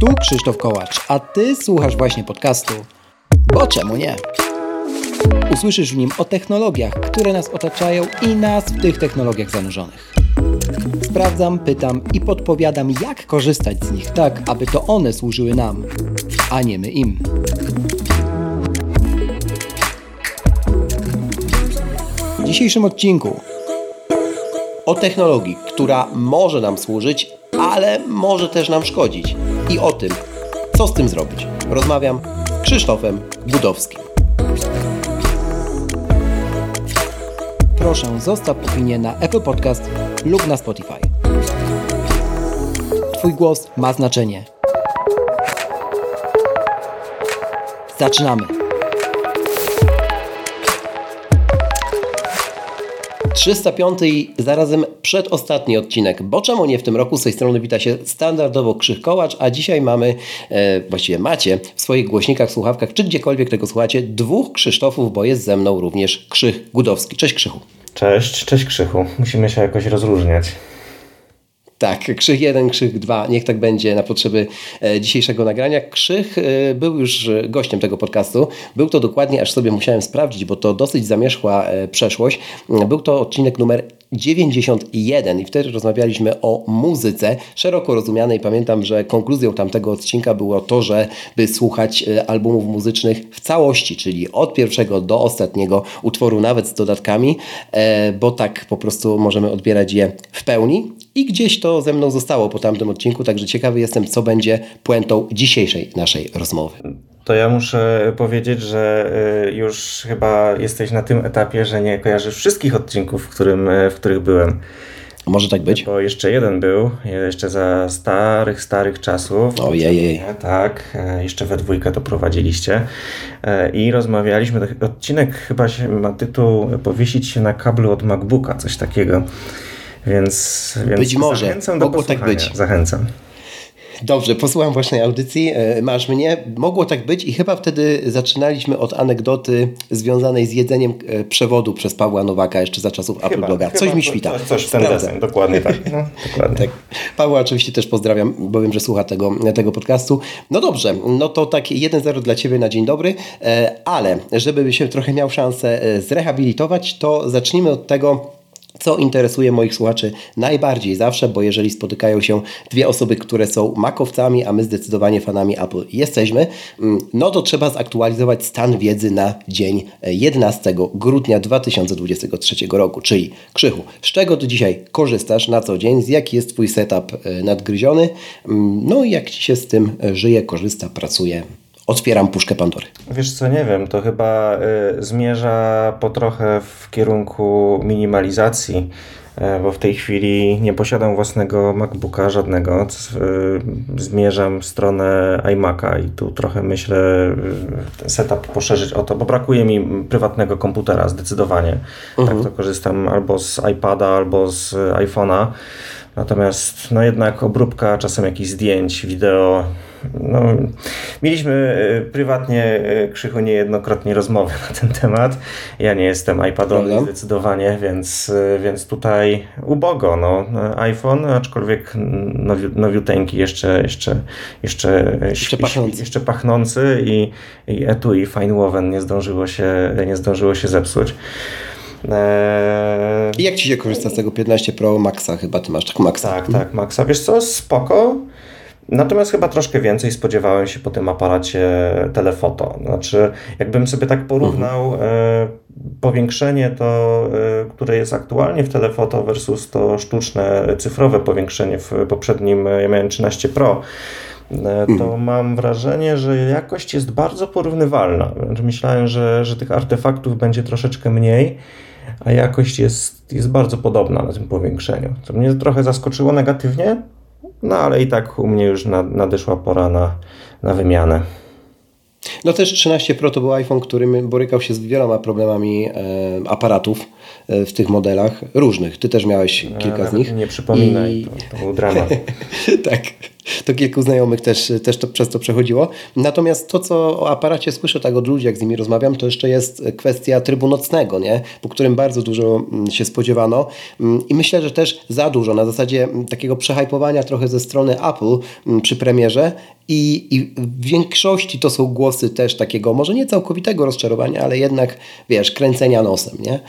Tu Krzysztof Kołacz, a Ty słuchasz właśnie podcastu. Bo czemu nie? Usłyszysz w nim o technologiach, które nas otaczają i nas w tych technologiach zanurzonych. Sprawdzam, pytam i podpowiadam, jak korzystać z nich tak, aby to one służyły nam, a nie my im. W dzisiejszym odcinku o technologii, która może nam służyć, ale może też nam szkodzić. I o tym, co z tym zrobić. Rozmawiam z Krzysztofem Budowskim. proszę zostaw opinię na Apple Podcast lub na Spotify. Twój głos ma znaczenie. Zaczynamy! 305 i zarazem przedostatni odcinek, bo czemu nie w tym roku? Z tej strony wita się standardowo Krzych Kołacz, a dzisiaj mamy, e, właściwie macie w swoich głośnikach, słuchawkach, czy gdziekolwiek tego słuchacie, dwóch Krzysztofów, bo jest ze mną również Krzych Gudowski. Cześć Krzychu. Cześć, cześć Krzychu. Musimy się jakoś rozróżniać. Tak, Krzych 1, Krzych 2, niech tak będzie na potrzeby e, dzisiejszego nagrania. Krzych e, był już gościem tego podcastu. Był to dokładnie, aż sobie musiałem sprawdzić, bo to dosyć zamierzchła e, przeszłość. Był to odcinek numer 91 i wtedy rozmawialiśmy o muzyce szeroko rozumianej. Pamiętam, że konkluzją tamtego odcinka było to, że by słuchać albumów muzycznych w całości, czyli od pierwszego do ostatniego utworu, nawet z dodatkami, bo tak po prostu możemy odbierać je w pełni. I gdzieś to ze mną zostało po tamtym odcinku, także ciekawy jestem, co będzie puentą dzisiejszej naszej rozmowy to ja muszę powiedzieć, że y, już chyba jesteś na tym etapie, że nie kojarzysz wszystkich odcinków, w, którym, y, w których byłem. Może tak być? Bo jeszcze jeden był, jeszcze za starych, starych czasów. Ojej. Tak, e, jeszcze we dwójkę to prowadziliście. E, I rozmawialiśmy, odcinek chyba się ma tytuł Powiesić się na kablu od MacBooka, coś takiego. Więc, więc być może, zachęcam do mogło tak być. Zachęcam. Dobrze, posłucham właśnie audycji. E, masz mnie. Mogło tak być i chyba wtedy zaczynaliśmy od anegdoty związanej z jedzeniem e, przewodu przez Pawła Nowaka jeszcze za czasów Apple Bloga. Coś mi świta. Coś, coś w ten deseń, dokładnie tak. No, dokładnie. tak. Pawła oczywiście też pozdrawiam, bo wiem, że słucha tego, tego podcastu. No dobrze, no to tak 1-0 dla Ciebie na dzień dobry, e, ale żeby się trochę miał szansę zrehabilitować, to zacznijmy od tego, co interesuje moich słuchaczy najbardziej zawsze, bo jeżeli spotykają się dwie osoby, które są makowcami, a my zdecydowanie fanami Apple jesteśmy, mm, no to trzeba zaktualizować stan wiedzy na dzień 11 grudnia 2023 roku. Czyli Krzychu, z czego Ty dzisiaj korzystasz na co dzień, z jaki jest Twój setup e, nadgryziony, mm, no i jak Ci się z tym żyje, korzysta, pracuje otwieram puszkę Pandory. Wiesz co, nie wiem, to chyba y, zmierza po trochę w kierunku minimalizacji, y, bo w tej chwili nie posiadam własnego MacBooka żadnego. Y, zmierzam w stronę iMac'a i tu trochę myślę ten setup poszerzyć o to, bo brakuje mi prywatnego komputera zdecydowanie. Tak mhm. Tak to korzystam albo z iPada, albo z iPhone'a. Natomiast no jednak obróbka czasem jakichś zdjęć, wideo. No, mieliśmy e, prywatnie e, Krzychu niejednokrotnie rozmowy na ten temat. Ja nie jestem iPadowy zdecydowanie, więc, e, więc tutaj ubogo. No. iPhone, aczkolwiek nowi, nowiuteńki, jeszcze, jeszcze, jeszcze, jeszcze, pachnący. jeszcze pachnący i, i etui Fine nie zdążyło się, nie zdążyło się zepsuć. Eee... I jak Ci się korzysta z tego 15 Pro Maxa? Chyba Ty masz tak Maxa. Tak, tak, Maxa. Wiesz co, spoko. Natomiast chyba troszkę więcej spodziewałem się po tym aparacie telefoto. Znaczy, jakbym sobie tak porównał mhm. e, powiększenie to, e, które jest aktualnie w telefoto versus to sztuczne cyfrowe powiększenie w poprzednim, ja miałem 13 Pro, e, to mhm. mam wrażenie, że jakość jest bardzo porównywalna. Znaczy, myślałem, że, że tych artefaktów będzie troszeczkę mniej a jakość jest, jest bardzo podobna na tym powiększeniu. Co mnie trochę zaskoczyło negatywnie, no ale i tak u mnie już nadeszła pora na, na wymianę. No też 13 Pro to był iPhone, który borykał się z wieloma problemami e, aparatów w tych modelach różnych. Ty też miałeś kilka z nich. Nie przypominaj, I... to, to był dramat. tak. to kilku znajomych też, też to przez to przechodziło. Natomiast to, co o aparacie słyszę tak od ludzi, jak z nimi rozmawiam, to jeszcze jest kwestia trybu nocnego, nie? po którym bardzo dużo mm, się spodziewano mm, i myślę, że też za dużo, na zasadzie mm, takiego przehypowania trochę ze strony Apple przy premierze i, I, w większości to są głosy też takiego, może nie całkowitego rozczarowania, ale jednak, wiesz, kręcenia nosem, nie?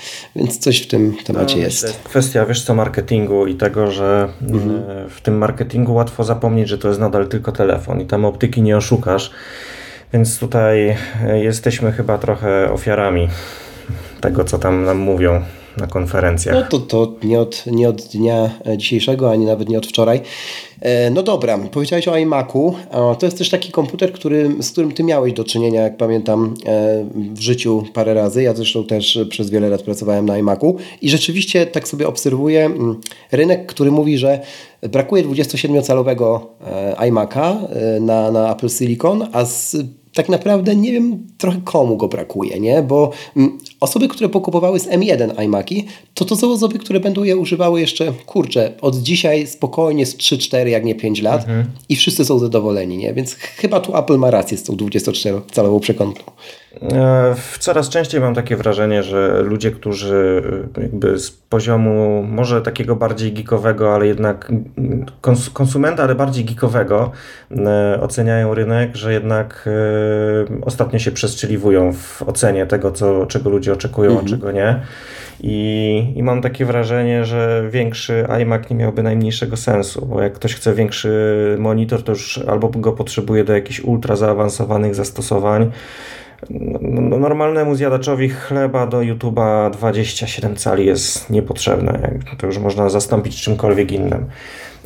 Więc coś w tym temacie no, jest. jest. Kwestia, wiesz co, marketingu i tego, że mhm. E, w tym marketingu łatwo zapomnieć, że to jest nadal tylko telefon i tam optyki nie oszukasz. Więc tutaj e, jesteśmy chyba trochę ofiarami tego, co tam nam mówią na konferencjach. No to, to nie, od, nie od dnia dzisiejszego, ani nawet nie od wczoraj. E, no dobra, powiedziałeś o iMacu. To jest też taki komputer, który, z którym ty miałeś do czynienia, jak pamiętam, e, w życiu parę razy. Ja zresztą też przez wiele lat pracowałem na iMacu i rzeczywiście tak sobie obserwuję mm, rynek, który mówi, że brakuje 27-calowego e, iMac'a na, na Apple Silicon, a z tak naprawdę nie wiem trochę komu go brakuje, nie? Bo mm, osoby, które pokupowały z M1 iMaki, to to są osoby, które będą je używały jeszcze, kurczę, od dzisiaj spokojnie z 3-4, jak nie 5 lat mhm. i wszyscy są zadowoleni, nie? Więc chyba tu Apple ma rację z tą 24-calową przekątną. E, coraz częściej mam takie wrażenie, że ludzie, którzy e, jakby z poziomu może takiego bardziej geekowego, ale jednak konsumenta, ale bardziej geekowego e, oceniają rynek, że jednak ostatnio się przestrzeliwują w ocenie tego, co, czego ludzie oczekują, mhm. a czego nie. I, I mam takie wrażenie, że większy iMac nie miałby najmniejszego sensu, bo jak ktoś chce większy monitor, to już albo go potrzebuje do jakichś ultra zaawansowanych zastosowań, no, no, normalnemu zjadaczowi chleba do YouTube'a 27 cali jest niepotrzebne. To już można zastąpić czymkolwiek innym.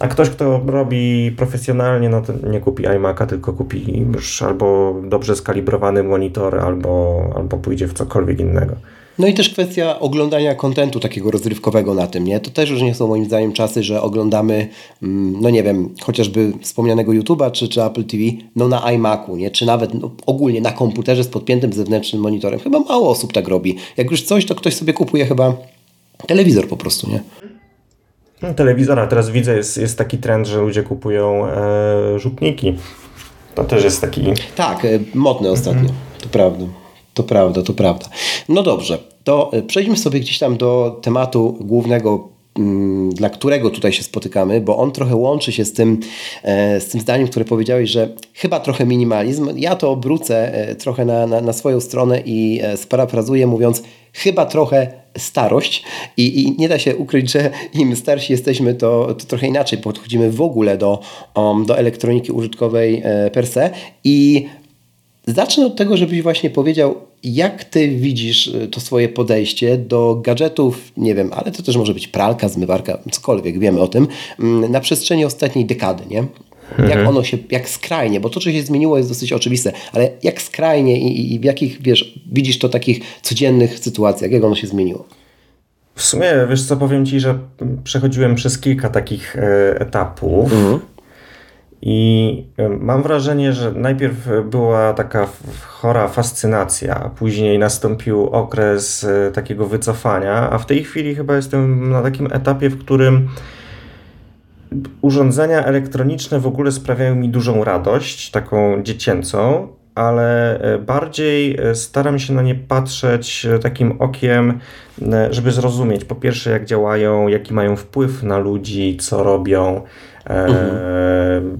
A ktoś, kto robi profesjonalnie, no to nie kupi iMac'a, tylko kupi już albo dobrze skalibrowany monitor, albo, albo pójdzie w cokolwiek innego. No i też kwestia oglądania kontentu takiego rozrywkowego na tym, nie? To też już nie są moim zdaniem czasy, że oglądamy, mm, no nie wiem, chociażby wspomnianego YouTube'a czy, czy Apple TV, no na iMacu, nie? Czy nawet no, ogólnie na komputerze z podpiętym zewnętrznym monitorem. Chyba mało osób tak robi. Jak już coś, to ktoś sobie kupuje chyba telewizor po prostu, nie? No, telewizor, a teraz widzę, jest, jest taki trend, że ludzie kupują e, rzutniki. To też jest taki... Tak, e, modny ostatnio, mhm. to prawda. To prawda, to prawda. No dobrze, to e, przejdźmy sobie gdzieś tam do tematu głównego dla którego tutaj się spotykamy, bo on trochę łączy się z tym, e, z tym zdaniem, które powiedziałeś, że chyba trochę minimalizm. Ja to obrócę e, trochę na, na, na swoją stronę i sparafrazuję mówiąc chyba trochę starość I, i, nie da się ukryć, że im starsi jesteśmy, to, to trochę inaczej podchodzimy w ogóle do, um, do elektroniki użytkowej per se i Zacznę od tego, żebyś właśnie powiedział, jak ty widzisz y, to swoje podejście do gadżetów, nie wiem, ale to też może być pralka, zmywarka, cokolwiek, wiemy o tym, mm, na przestrzeni ostatniej dekady, nie? Mhm. Jak ono się, jak skrajnie, bo to, co się zmieniło jest dosyć oczywiste, ale jak skrajnie i, i w jakich, wiesz, widzisz to takich codziennych sytuacjach, jak ono się zmieniło? W sumie, wiesz co, powiem Ci, że przechodziłem przez kilka takich e, etapów. Mhm. I mam wrażenie, że najpierw była taka chora fascynacja, później nastąpił okres e, takiego wycofania, a w tej chwili chyba jestem na takim etapie, w którym urządzenia elektroniczne w ogóle sprawiają mi dużą radość, taką dziecięcą, ale e, bardziej e, staram się na nie patrzeć takim okiem, żeby zrozumieć po pierwsze, jak działają, jaki mają wpływ na ludzi, co robią Mhm.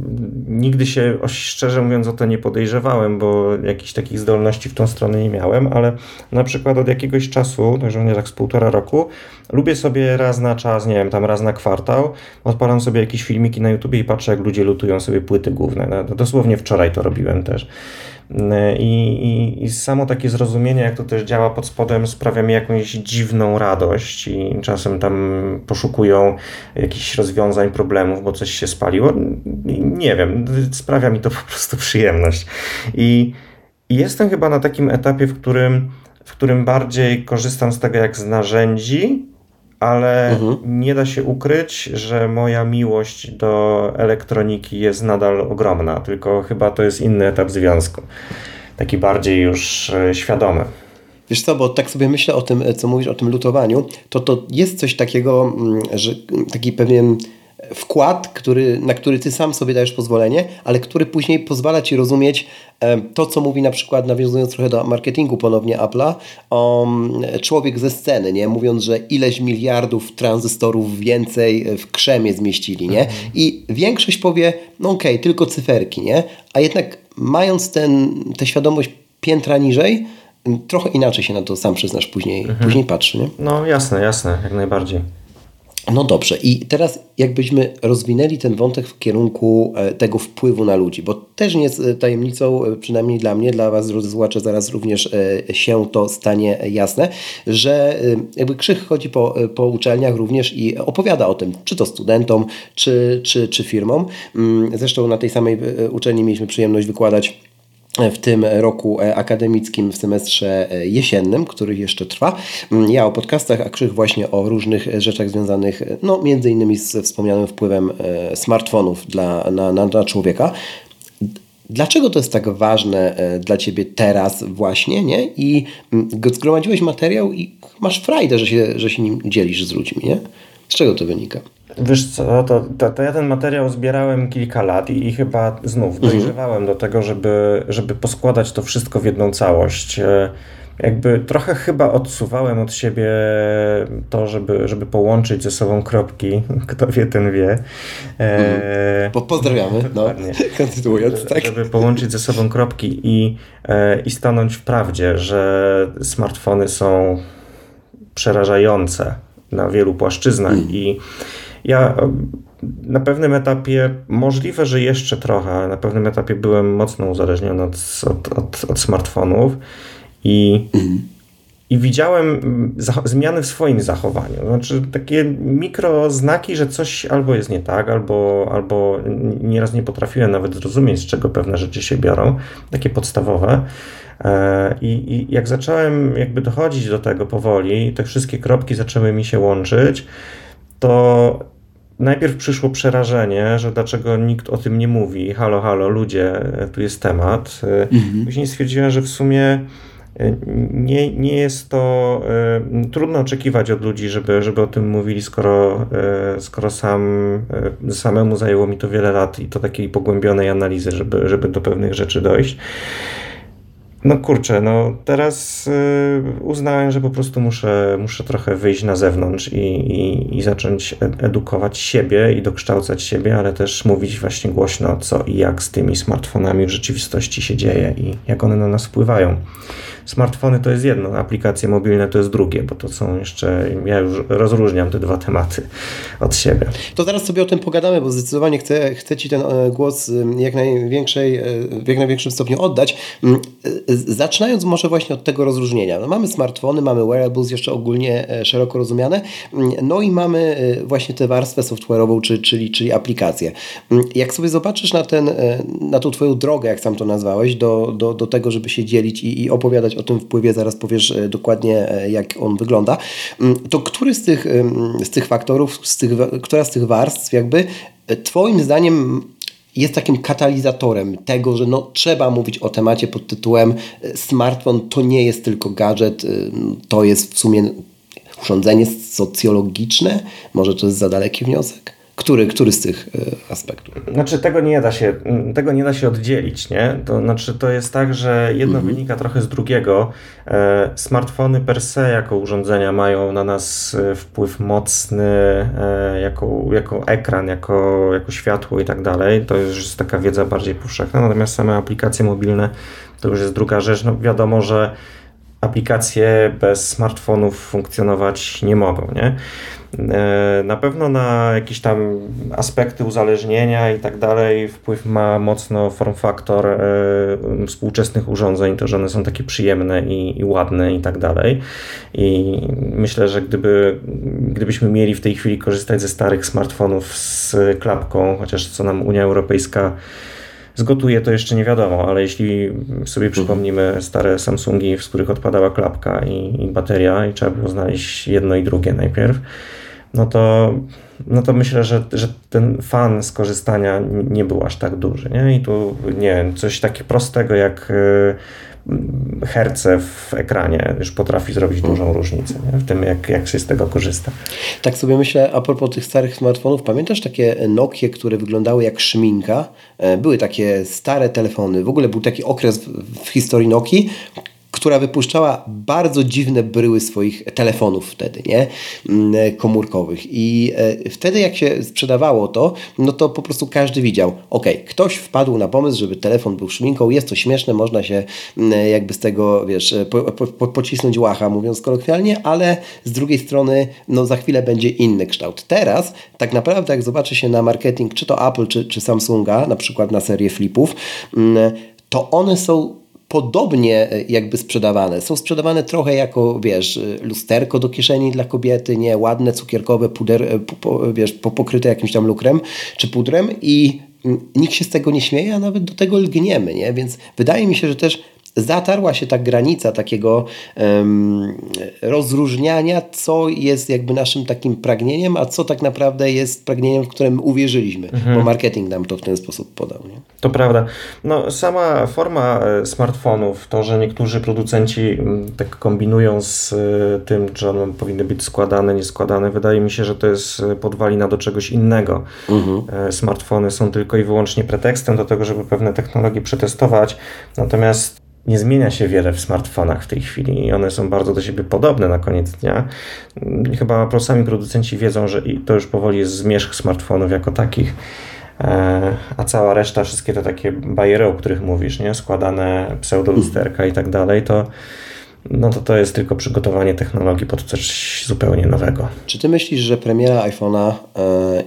nigdy się, szczerze mówiąc, o to nie podejrzewałem, bo jakichś takich zdolności w tą stronę nie miałem, ale na przykład od jakiegoś czasu, także nie tak z półtora roku, lubię sobie raz na czas, nie wiem, tam raz na kwartał, odpalam sobie jakieś filmiki na YouTube i patrzę, jak ludzie lutują sobie płyty główne. No, dosłownie wczoraj to robiłem też. I, i, I, samo takie zrozumienie, jak to też działa pod spodem, sprawia mi jakąś dziwną radość i czasem tam poszukują jakichś rozwiązań problemów, bo coś się spaliło. Nie wiem, sprawia mi to po prostu przyjemność. I, i jestem chyba na takim etapie, w którym, w którym bardziej korzystam z tego jak z narzędzi, ale mhm. nie da się ukryć, że moja miłość do elektroniki jest nadal ogromna, tylko chyba to jest inny etap związku. Taki bardziej już e, świadomy. Wiesz co, bo tak sobie myślę o tym, co mówisz o tym lutowaniu, to to jest coś takiego, mm, że taki pewien wkład, który, na który ty sam sobie dajesz pozwolenie, ale który później pozwala ci rozumieć to, co mówi na przykład, nawiązując trochę do marketingu ponownie Apple'a, um, człowiek ze sceny, nie? mówiąc, że ileś miliardów tranzystorów więcej w krzemie zmieścili. Nie? Mhm. I większość powie, no okej, okay, tylko cyferki, nie? a jednak mając ten, tę świadomość piętra niżej, trochę inaczej się na to sam przyznasz później, mhm. później patrzy. Nie? No jasne, jasne, jak najbardziej. No dobrze, i teraz jakbyśmy rozwinęli ten wątek w kierunku e, tego wpływu na ludzi, bo też nie jest e, tajemnicą, e, przynajmniej dla mnie, dla Was, drodzy słuchacze, zaraz również się to stanie jasne, że jakby Krzych chodzi po, po uczelniach również i opowiada o tym, czy to studentom, czy, czy, czy firmom. Mm, zresztą na tej samej uczelni mieliśmy przyjemność wykładać w tym roku e, akademickim w semestrze e, jesiennym, który jeszcze trwa. Mm, ja o podcastach, a Krzyk właśnie o różnych rzeczach związanych no, między innymi z wspomnianym wpływem e, smartfonów dla, na, na, na człowieka. Dlaczego to jest tak ważne dla Ciebie teraz właśnie, nie? I mm, zgromadziłeś materiał i masz frajdę, że się, że się nim dzielisz z ludźmi, nie? Z czego to wynika? Wiesz co, to, to, to, ja ten materiał zbierałem kilka lat i, i chyba znów mhm. dojrzewałem do tego, żeby, żeby poskładać to wszystko w jedną całość. E, jakby trochę chyba odsuwałem od siebie to, żeby, żeby połączyć ze sobą kropki. Kto wie, ten wie. E, mhm. pozdrawiamy, no, kontynuując. Tak? Żeby połączyć ze sobą kropki i, e, i stanąć w prawdzie, że smartfony są przerażające na wielu płaszczyznach mm. i ja na pewnym etapie, możliwe, że jeszcze trochę, na pewnym etapie byłem mocno uzależniony od, od, od, od smartfonów i, i widziałem zmiany w swoim zachowaniu. Znaczy takie mikroznaki, że coś albo jest nie tak, albo, albo nieraz nie potrafiłem nawet zrozumieć, z czego pewne rzeczy się biorą, takie podstawowe. E, I, I, jak zacząłem jakby dochodzić do tego powoli, te wszystkie kropki zaczęły mi się łączyć, to najpierw przyszło przerażenie, że dlaczego nikt o tym nie mówi. Halo, halo, ludzie, tu jest temat. Mhm. Później stwierdziłem, że w sumie e, nie, nie jest to y, trudno oczekiwać od ludzi, żeby, żeby o tym mówili, skoro, y, skoro sam, y, samemu zajęło mi to wiele lat i to takiej pogłębionej analizy, żeby, żeby do pewnych rzeczy dojść. No kurczę, no teraz y, uznałem, że po prostu muszę, muszę trochę wyjść na zewnątrz i, i, i zacząć edukować siebie i dokształcać siebie, ale też mówić właśnie głośno, co i jak z tymi smartfonami w rzeczywistości się dzieje i jak one na nas wpływają. Smartfony to jest jedno, aplikacje mobilne to jest drugie, bo to są jeszcze, ja już rozróżniam te dwa tematy od siebie. To zaraz sobie o tym pogadamy, bo zdecydowanie chcę, chcę Ci ten e, głos jak największej, e, w jak największym stopniu oddać. Mm, e, zaczynając może właśnie od tego rozróżnienia. No mamy smartfony, mamy wearables jeszcze ogólnie szeroko rozumiane, mm, no i mamy właśnie tę warstwę software'ową, czy, czyli, czyli aplikacje. Mm, jak sobie zobaczysz na, ten, na tą Twoją drogę, jak sam to nazwałeś, do, do, do tego, żeby się dzielić i, i opowiadać o tym wpływie, zaraz powiesz e, dokładnie, e, jak on wygląda, mm, to który z tych, z tych faktorów, z tych, która z tych warstw jakby e, Twoim zdaniem jest takim katalizatorem tego, że no, trzeba mówić o temacie pod tytułem smartfon to nie jest tylko gadżet, to jest w sumie urządzenie socjologiczne, może to jest za daleki wniosek? Który, który z tych e, aspektów? Znaczy tego nie da się, tego nie da się oddzielić, nie? To znaczy to jest tak, że jedno mhm. wynika trochę z drugiego. E, smartfony per se jako urządzenia mają na nas e, wpływ mocny jako, jako ekran, jako, jako światło i tak dalej. To już jest taka wiedza bardziej powszechna, natomiast same aplikacje mobilne to już jest druga rzecz. No wiadomo, że aplikacje bez smartfonów funkcjonować nie mogą, nie? E, na pewno na jakieś tam aspekty uzależnienia i tak dalej wpływ ma mocno form faktor e, współczesnych urządzeń, to, że one są takie przyjemne i, i ładne i tak dalej. I myślę, że gdyby, gdybyśmy mieli w tej chwili korzystać ze starych smartfonów z klapką, chociaż co nam Unia Europejska zgotuje, to jeszcze nie wiadomo, ale jeśli sobie mhm. przypomnimy stare Samsungi, z których odpadała klapka i, i bateria i trzeba było znaleźć jedno i drugie najpierw, no to, no to myślę, że, że ten fan skorzystania nie był aż tak duży. Nie? I tu nie coś takiego prostego jak herce w ekranie już potrafi zrobić dużą różnicę nie? w tym, jak, jak się z tego korzysta. Tak sobie myślę, a propos tych starych smartfonów, pamiętasz takie Nokie, które wyglądały jak szminka? E, były takie stare telefony. W ogóle był taki okres w historii Nokii, która wypuszczała bardzo dziwne bryły swoich telefonów wtedy, nie? Mm, komórkowych. I e, wtedy jak się sprzedawało to, no to po prostu każdy widział, ok, ktoś wpadł na pomysł, żeby telefon był szminką, jest to śmieszne, można się mm, jakby z tego, wiesz, po, po, pocisnąć łacha, mówiąc kolokwialnie, ale z drugiej strony, no za chwilę będzie inny kształt. Teraz, tak naprawdę, jak zobaczy się na marketing, czy to Apple, czy, czy Samsunga, na przykład na serię flipów, mm, to one są podobnie e, jakby sprzedawane. Są sprzedawane trochę jako, wiesz, e, lusterko do kieszeni dla kobiety, nie, ładne, cukierkowe, puder, e, po, wiesz, pokryte jakimś tam lukrem czy pudrem i mm, nikt się z tego nie śmieje, a nawet do tego lgniemy, nie? Więc wydaje mi się, że też zatarła się ta granica takiego um, rozróżniania, co jest jakby naszym takim pragnieniem, a co tak naprawdę jest pragnieniem, w którym uwierzyliśmy, mhm. bo marketing nam to w ten sposób podał. Nie? To prawda. No, sama forma e, smartfonów, to, że niektórzy producenci tak kombinują z e, tym, czy one powinny być składane, nieskładane, wydaje mi się, że to jest e, podwalina do czegoś innego. Mhm. Smartfony są tylko i wyłącznie pretekstem do tego, żeby pewne technologie przetestować, natomiast nie zmienia się wiele w smartfonach w tej chwili i one są bardzo do siebie podobne na koniec dnia. Chyba sami producenci wiedzą, że to już powoli jest zmierzch smartfonów jako takich, e, a cała reszta, wszystkie te takie bajery, o których mówisz, nie? składane pseudolusterka i tak dalej, to no to to jest tylko przygotowanie technologii pod coś zupełnie nowego. Czy ty myślisz, że premiera iPhone'a e,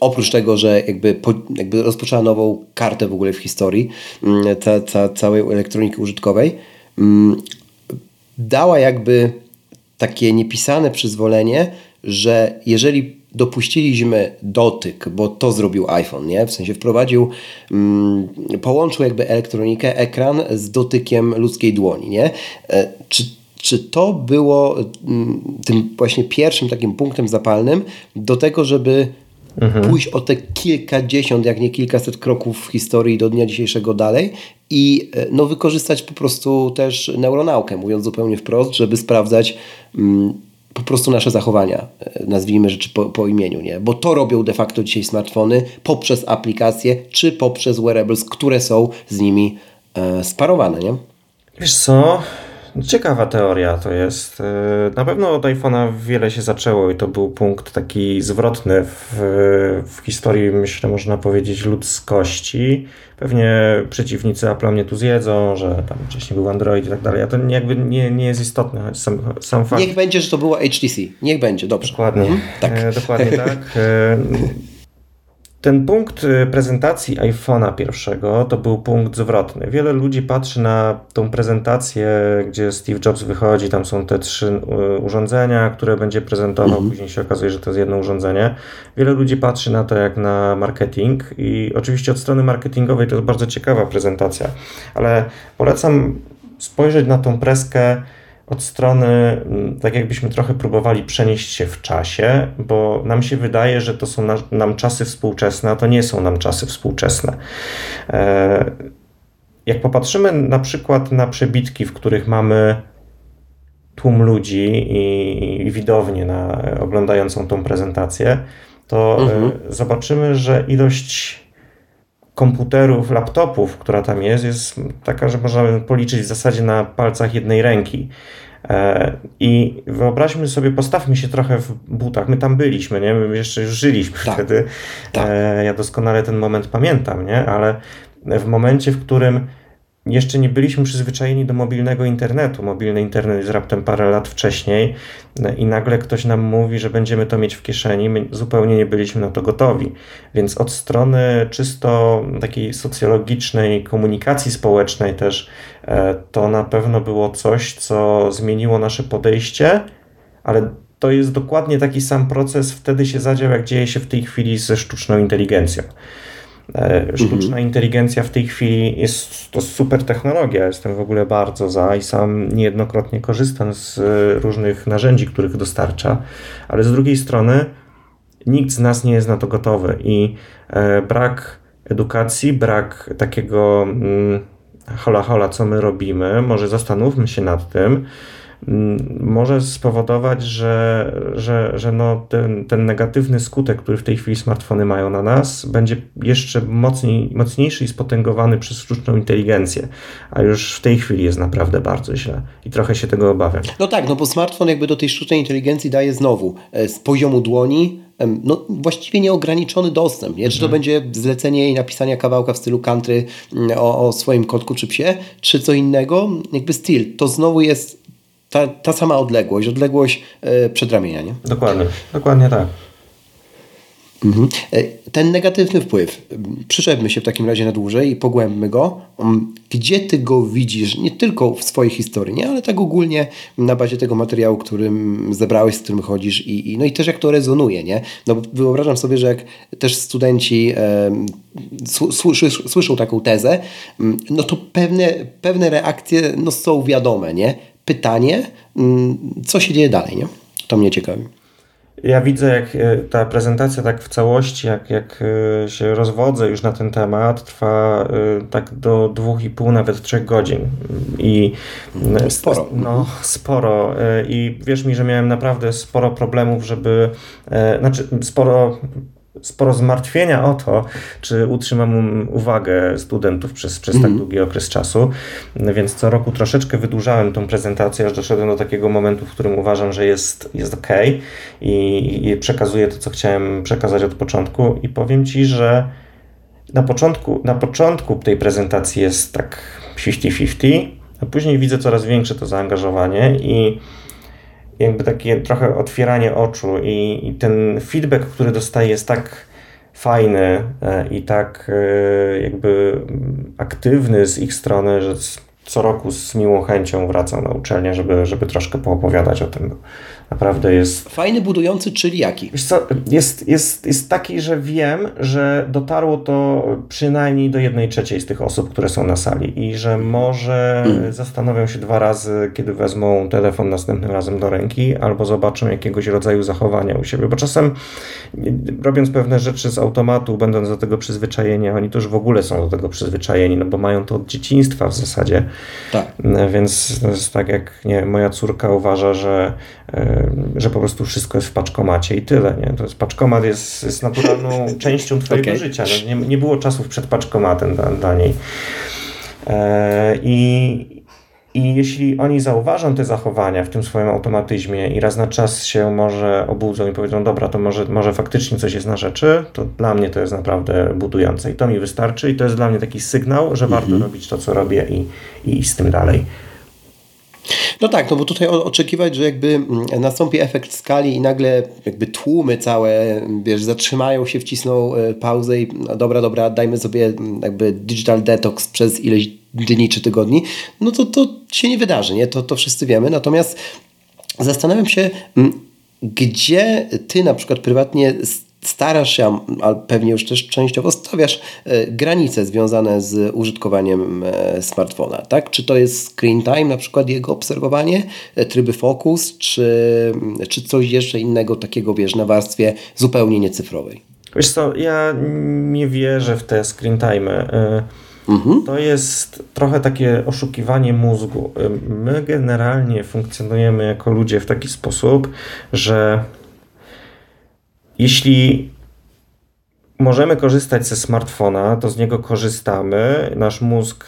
oprócz tego, że jakby, jakby rozpoczęła nową kartę w ogóle w historii mm, ca, ca, całej elektroniki użytkowej, mm, dała jakby takie niepisane przyzwolenie, że jeżeli dopuściliśmy dotyk, bo to zrobił iPhone, nie? W sensie wprowadził, mm, połączył jakby elektronikę, ekran z dotykiem ludzkiej dłoni, nie? E, czy, czy to było tym właśnie pierwszym takim punktem zapalnym do tego, żeby mhm. pójść o te kilkadziesiąt, jak nie kilkaset kroków w historii do dnia dzisiejszego dalej i e, no, wykorzystać po prostu też neuronaukę, mówiąc zupełnie wprost, żeby sprawdzać mm, po prostu nasze zachowania, e, nazwijmy rzeczy po, po, imieniu, nie? Bo to robią de facto dzisiaj smartfony poprzez aplikacje czy poprzez wearables, które są z nimi e, sparowane, nie? Wiesz co, Ciekawa teoria to jest. Y, na pewno od iPhone'a wiele się zaczęło i to był punkt taki zwrotny w, w historii, myślę, można powiedzieć, ludzkości. Pewnie przeciwnicy Apple'a mnie tu zjedzą, że tam wcześniej był Android i tak dalej, a to jakby nie, nie jest istotne, sam, sam fakt. Niech będzie, że to było HTC. Niech będzie, dobrze. Dokładnie. Mhm. Tak. E, dokładnie tak. Ten punkt y, prezentacji iPhone'a pierwszego to był punkt zwrotny. Wiele ludzi patrzy na tą prezentację, gdzie Steve Jobs wychodzi, tam są te trzy y, urządzenia, które będzie prezentował, mhm. później się okazuje, że to jest jedno urządzenie. Wiele ludzi patrzy na to jak na marketing i oczywiście od strony marketingowej to jest bardzo ciekawa prezentacja, ale polecam spojrzeć na tą preskę od strony, mm, tak jakbyśmy trochę próbowali przenieść się w czasie, bo nam się wydaje, że to są nam czasy współczesne, a to nie są nam czasy współczesne. E, jak popatrzymy na przykład na przebitki, w których mamy tłum ludzi i widownię na, oglądającą tą prezentację, to e, mhm. zobaczymy, że ilość komputerów, laptopów, która tam jest, jest taka, że można policzyć w zasadzie na palcach jednej ręki. E, I wyobraźmy sobie, postawmy się trochę w butach. My tam byliśmy, nie? My jeszcze już żyliśmy tak, wtedy. Tak. E, ja doskonale ten moment pamiętam, nie? Ale w momencie, w którym jeszcze nie byliśmy przyzwyczajeni do mobilnego internetu. Mobilny internet jest raptem parę lat wcześniej i nagle ktoś nam mówi, że będziemy to mieć w kieszeni. My zupełnie nie byliśmy na to gotowi. Więc od strony czysto takiej socjologicznej, komunikacji społecznej też, e, to na pewno było coś, co zmieniło nasze podejście, ale to jest dokładnie taki sam proces wtedy się zadział, jak dzieje się w tej chwili ze sztuczną inteligencją. E, sztuczna mhm. inteligencja w tej chwili jest to super technologia. Jestem w ogóle bardzo za i sam niejednokrotnie korzystam z e, różnych narzędzi, których dostarcza, ale z drugiej strony nikt z nas nie jest na to gotowy i e, brak edukacji, brak takiego mm, hola hola, co my robimy, może zastanówmy się nad tym, może spowodować, że, że, że no ten, ten negatywny skutek, który w tej chwili smartfony mają na nas, będzie jeszcze mocniej, mocniejszy i spotęgowany przez sztuczną inteligencję. A już w tej chwili jest naprawdę bardzo źle i trochę się tego obawiam. No tak, no bo smartfon jakby do tej sztucznej inteligencji daje znowu e, z poziomu dłoni no, właściwie nieograniczony dostęp. Nie? Czy to mhm. będzie zlecenie i napisania kawałka w stylu country mm, o, o swoim kotku czy psie, czy co innego, jakby styl. To znowu jest ta, ta sama odległość, odległość e, przedramienia. Nie? Dokładnie, dokładnie tak. Mhm. E, ten negatywny wpływ, przyczepmy się w takim razie na dłużej i pogłębmy go. Gdzie ty go widzisz, nie tylko w swojej historii, nie? ale tak ogólnie na bazie tego materiału, którym zebrałeś, z którym chodzisz i, i no i też jak to rezonuje, nie? No wyobrażam sobie, że jak też studenci e, słyszy, słyszą taką tezę, no to pewne, pewne reakcje no, są wiadome, nie? Pytanie, co się dzieje dalej, nie? To mnie ciekawi. Ja widzę, jak e, ta prezentacja tak w całości, jak, jak e, się rozwodzę już na ten temat, trwa e, tak do dwóch i pół, nawet trzech godzin. I sporo. No, sporo. I wierz mi, że miałem naprawdę sporo problemów, żeby, znaczy sporo sporo zmartwienia o to, czy utrzymam uwagę studentów przez, przez tak mhm. długi okres czasu, więc co roku troszeczkę wydłużałem tą prezentację, aż doszedłem do takiego momentu, w którym uważam, że jest, jest ok i, i przekazuję to, co chciałem przekazać od początku i powiem Ci, że na początku, na początku tej prezentacji jest tak 50-50, a później widzę coraz większe to zaangażowanie i jakby takie trochę otwieranie oczu i, i ten feedback, który dostaję jest tak fajny e, i tak e, jakby aktywny z ich strony, że co roku z miłą chęcią wracam na uczelnię, żeby, żeby troszkę poopowiadać o tym. Naprawdę jest. Fajny, budujący, czyli jaki? Wiesz co, jest, jest, jest taki, że wiem, że dotarło to przynajmniej do jednej trzeciej z tych osób, które są na sali i że może mm. zastanowią się dwa razy, kiedy wezmą telefon następnym razem do ręki, albo zobaczą jakiegoś rodzaju zachowania u siebie, bo czasem robiąc pewne rzeczy z automatu, będąc do tego przyzwyczajeni, oni to już w ogóle są do tego przyzwyczajeni, no bo mają to od dzieciństwa w zasadzie. Tak. Więc to jest tak jak nie, moja córka uważa, że że po prostu wszystko jest w paczkomacie i tyle. Nie? To jest, paczkomat jest, jest naturalną częścią Twojego okay. życia. No, nie, nie było czasów przed paczkomatem dla, dla niej. E, I, I jeśli oni zauważą te zachowania w tym swoim automatyzmie i raz na czas się może obudzą i powiedzą, dobra, to może, może faktycznie coś jest na rzeczy, to dla mnie to jest naprawdę budujące i to mi wystarczy i to jest dla mnie taki sygnał, że warto mhm. robić to, co robię i, i iść z tym dalej. No tak, no bo tutaj oczekiwać, że jakby mm, nastąpi efekt skali i nagle jakby tłumy całe, wiesz, zatrzymają się, wcisną e, pauzę i no dobra, dobra, dajmy sobie mm, jakby digital detox przez ileś dni czy tygodni, no to to się nie wydarzy, nie? To, to wszyscy wiemy. Natomiast zastanawiam się, mm, gdzie ty na przykład prywatnie starasz się, a pewnie już też częściowo stawiasz e, granice związane z użytkowaniem e, smartfona, tak? Czy to jest screen time, na przykład jego obserwowanie, e, tryby focus, czy, czy coś jeszcze innego takiego, wiesz, na warstwie zupełnie niecyfrowej? Wiesz co, ja nie wierzę w te screen time. Mhm. To jest trochę takie oszukiwanie mózgu. My generalnie funkcjonujemy jako ludzie w taki sposób, że jeśli możemy korzystać ze smartfona, to z niego korzystamy. Nasz mózg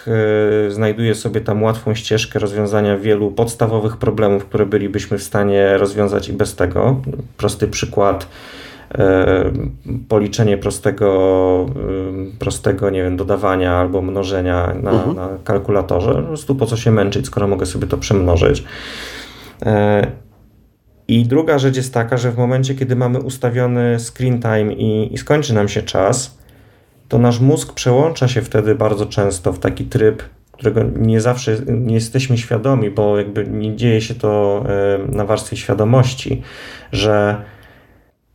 y, znajduje sobie tam łatwą ścieżkę rozwiązania wielu podstawowych problemów, które bylibyśmy w stanie rozwiązać i bez tego. Prosty przykład. Y, policzenie prostego, y, prostego nie wiem, dodawania albo mnożenia na, mhm. na kalkulatorze. Po prostu po co się męczyć, skoro mogę sobie to przemnożyć. I druga rzecz jest taka, że w momencie, kiedy mamy ustawiony screen time i, i skończy nam się czas, to nasz mózg przełącza się wtedy bardzo często w taki tryb, którego nie zawsze nie jesteśmy świadomi, bo jakby nie dzieje się to na warstwie świadomości, że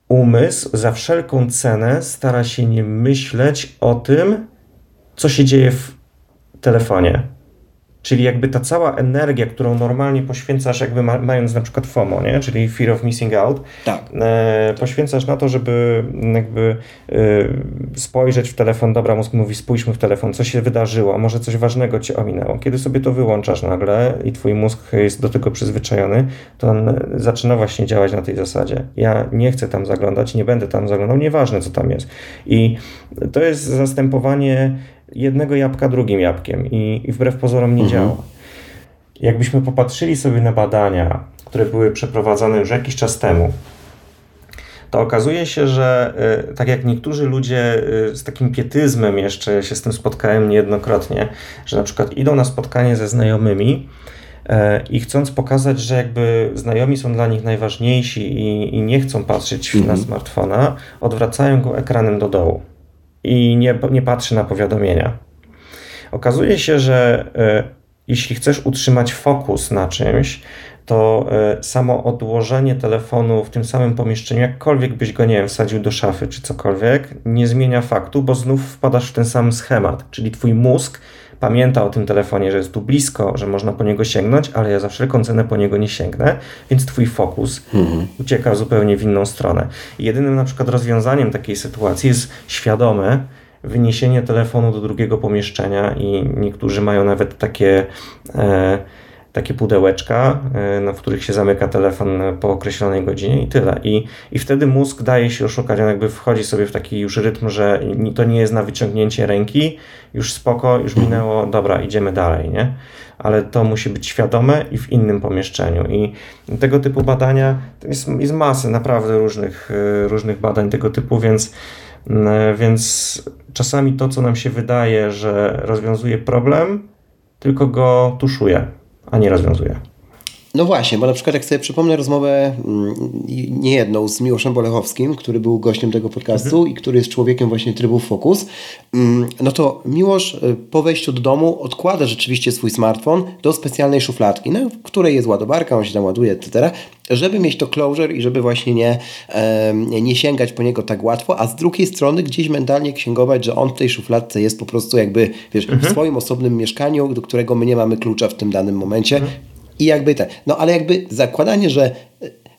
umysł za wszelką cenę stara się nie myśleć o tym, co się dzieje w telefonie Czyli jakby ta cała energia, którą normalnie poświęcasz, jakby ma, mając na przykład FOMO, nie? czyli Fear of Missing Out, tak. e, poświęcasz na to, żeby jakby e, spojrzeć w telefon, dobra, mózg mówi spójrzmy w telefon, co się wydarzyło, może coś ważnego cię ominęło. Kiedy sobie to wyłączasz nagle i twój mózg jest do tego przyzwyczajony, to on zaczyna właśnie działać na tej zasadzie. Ja nie chcę tam zaglądać, nie będę tam zaglądał, nieważne co tam jest. I to jest zastępowanie jednego jabłka drugim jabłkiem i, i wbrew pozorom nie mhm. działa. Jakbyśmy popatrzyli sobie na badania, które były przeprowadzane już jakiś czas temu, to okazuje się, że y, tak jak niektórzy ludzie y, z takim pietyzmem jeszcze się z tym spotkałem niejednokrotnie, że na przykład idą na spotkanie ze znajomymi y, i chcąc pokazać, że jakby znajomi są dla nich najważniejsi i, i nie chcą patrzeć mm -hmm. na mhm. smartfona, odwracają go ekranem do dołu i nie, nie patrzy na powiadomienia. Okazuje się, że jeśli chcesz utrzymać fokus na czymś, to e, samo odłożenie telefonu w tym samym pomieszczeniu, jakkolwiek byś go, nie wiem, wsadził do szafy czy cokolwiek, nie zmienia faktu, bo znów wpadasz w ten sam schemat, czyli twój mózg pamięta o tym telefonie, że jest tu blisko, że można po niego sięgnąć, ale ja za wszelką cenę po niego nie sięgnę, więc twój fokus mhm. ucieka zupełnie w inną stronę. I jedynym na przykład rozwiązaniem takiej sytuacji jest świadome wyniesienie telefonu do drugiego pomieszczenia i niektórzy mają nawet takie e, takie pudełeczka, e, w których się zamyka telefon po określonej godzinie i tyle. I, I wtedy mózg daje się oszukać, on jakby wchodzi sobie w taki już rytm, że to nie jest na wyciągnięcie ręki, już spoko, już minęło, dobra, idziemy dalej, nie? Ale to musi być świadome i w innym pomieszczeniu. I tego typu badania, jest, jest naprawdę różnych, e, różnych badań tego typu, więc e, więc czasami to, co nam się wydaje, że rozwiązuje problem, tylko go tuszuje a nie rozwiązuje. No właśnie, bo na przykład jak sobie przypomnę rozmowę mm, niejedną z Miłoszem Bolechowskim, który był gościem tego podcastu mhm. i który jest człowiekiem właśnie trybu Focus, mm, no to Miłosz y, po wejściu do domu odkłada rzeczywiście swój smartfon do specjalnej szufladki, no, w której jest ładowarka, on się tam ładuje, etc., żeby mieć to closure i żeby właśnie nie, nie sięgać po niego tak łatwo, a z drugiej strony gdzieś mentalnie księgować, że on w tej szufladce jest po prostu jakby, wiesz, mhm. w swoim osobnym mieszkaniu, do którego my nie mamy klucza w tym danym momencie, mhm. I jakby tak. No ale jakby zakładanie, że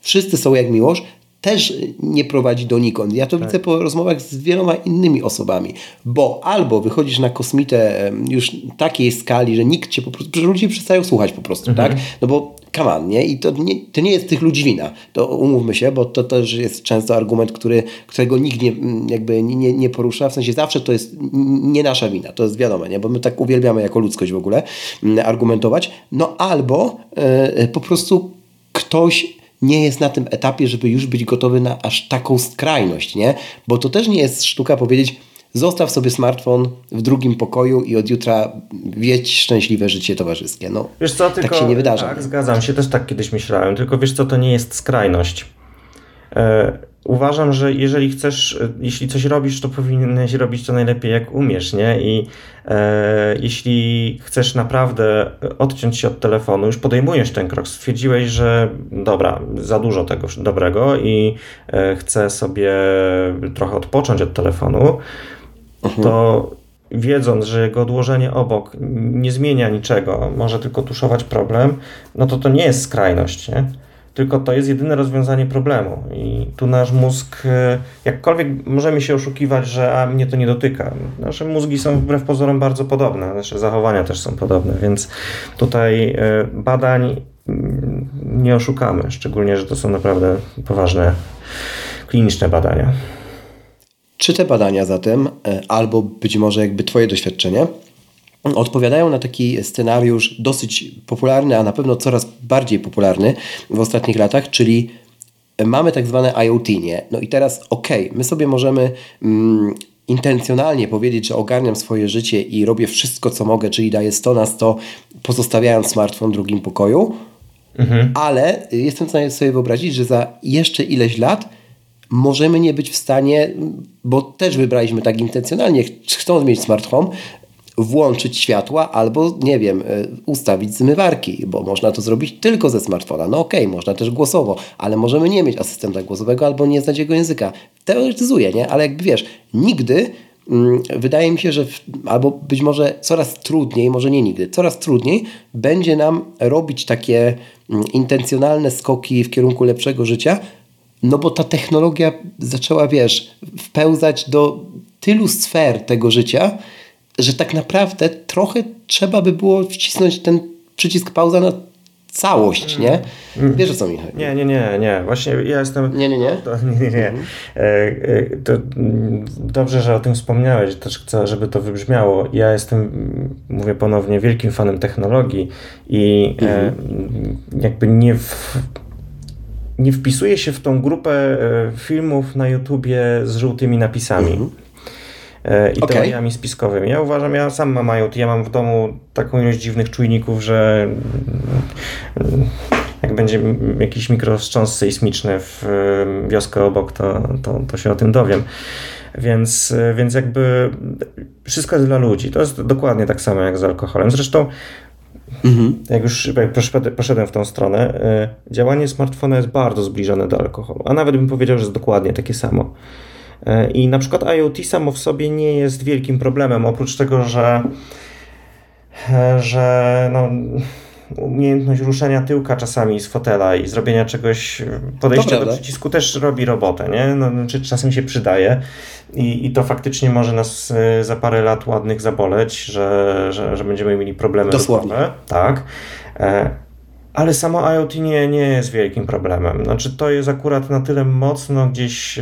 wszyscy są jak miłość, też nie prowadzi donikąd. Ja to tak. widzę po rozmowach z wieloma innymi osobami, bo albo wychodzisz na kosmitę już takiej skali, że nikt cię po prostu, że ludzie przestają słuchać po prostu, mhm. tak? No bo kaman, nie? I to nie, to nie jest tych ludzi wina. To umówmy się, bo to też jest często argument, który, którego nikt nie, jakby nie, nie porusza. W sensie zawsze to jest nie nasza wina. To jest wiadome, nie? Bo my tak uwielbiamy jako ludzkość w ogóle argumentować. No albo yy, po prostu ktoś nie jest na tym etapie, żeby już być gotowy na aż taką skrajność, nie? Bo to też nie jest sztuka powiedzieć, zostaw sobie smartfon w drugim pokoju i od jutra wiedź szczęśliwe życie towarzyskie. No, wiesz co, tylko, tak się nie wydarza. Tak, zgadzam się, też tak kiedyś myślałem, tylko wiesz co, to nie jest skrajność. E, uważam, że jeżeli chcesz, e, jeśli coś robisz, to powinieneś robić to najlepiej jak umiesz, nie? I e, jeśli chcesz naprawdę odciąć się od telefonu, już podejmujesz ten krok, stwierdziłeś, że dobra, za dużo tego dobrego i e, chcę sobie trochę odpocząć od telefonu, mhm. to wiedząc, że jego odłożenie obok nie zmienia niczego, może tylko tuszować problem, no to to nie jest skrajność, nie? tylko to jest jedyne rozwiązanie problemu. I tu nasz mózg, e, jakkolwiek możemy się oszukiwać, że a mnie to nie dotyka. Nasze mózgi są wbrew pozorom bardzo podobne, nasze zachowania też są podobne, więc tutaj e, badań mm, nie oszukamy, szczególnie, że to są naprawdę poważne kliniczne badania. Czy te badania zatem, e, albo być może jakby Twoje doświadczenie, odpowiadają na taki scenariusz dosyć popularny, a na pewno coraz bardziej popularny w ostatnich latach, czyli mamy tak zwane IoT, nie? No i teraz okej, okay, my sobie możemy mm, intencjonalnie powiedzieć, że ogarniam swoje życie i robię wszystko, co mogę, czyli daję 100 na 100, pozostawiając smartfon w drugim pokoju, mhm. ale jestem w stanie sobie wyobrazić, że za jeszcze ileś lat możemy nie być w stanie, bo też wybraliśmy tak intencjonalnie, chcąc mieć smart home, włączyć światła albo, nie wiem, e, ustawić zmywarki, bo można to zrobić tylko ze smartfona. No okej, okay, można też głosowo, ale możemy nie mieć asystenta głosowego albo nie znać jego języka. Teoretyzuję, nie? Ale jakby wiesz, nigdy mm, wydaje mi się, że w, albo być może coraz trudniej, może nie nigdy, coraz trudniej będzie nam robić takie mm, intencjonalne skoki w kierunku lepszego życia, no bo ta technologia zaczęła, wiesz, wpełzać do tylu sfer tego życia, że tak naprawdę trochę trzeba by było wcisnąć ten przycisk pauza na całość, nie? Mm. Wiesz o co mi chodzi? Nie, nie, nie, nie. Właśnie ja jestem... Nie, nie, nie? To, nie, nie, nie. Mhm. E, e, to dobrze, że o tym wspomniałeś, też chcę, żeby to wybrzmiało. Ja jestem, mówię ponownie, wielkim fanem technologii i e, mhm. jakby nie w, nie wpisuję się w tą grupę filmów na YouTubie z żółtymi napisami. E, i okay. teoriami spiskowymi. Ja uważam, ja sam mam IoT, ja mam w domu taką ilość dziwnych czujników, że mm, jak będzie jakiś mikrowstrząs sejsmiczny w wioskę obok, to, to, to się o tym dowiem. Więc, więc jakby wszystko jest dla ludzi. To jest dokładnie tak samo jak z alkoholem. Zresztą Mhm. Jak już jak poszedłem w tą stronę, e, działanie smartfona jest bardzo zbliżone do alkoholu, a nawet bym powiedział, że jest dokładnie takie samo. E, I na przykład IoT samo w sobie nie jest wielkim problemem, oprócz tego, że, że no, umiejętność ruszenia tyłka czasami z fotela i zrobienia czegoś, podejścia do przycisku też robi robotę, nie? No, czy czasem się przydaje i, i to faktycznie może nas e, za parę lat ładnych zaboleć, że, że, że będziemy mieli problemy Dosłownie. ruchowe. Tak. Ale samo IoT nie, nie jest wielkim problemem. Znaczy, to jest akurat na tyle mocno gdzieś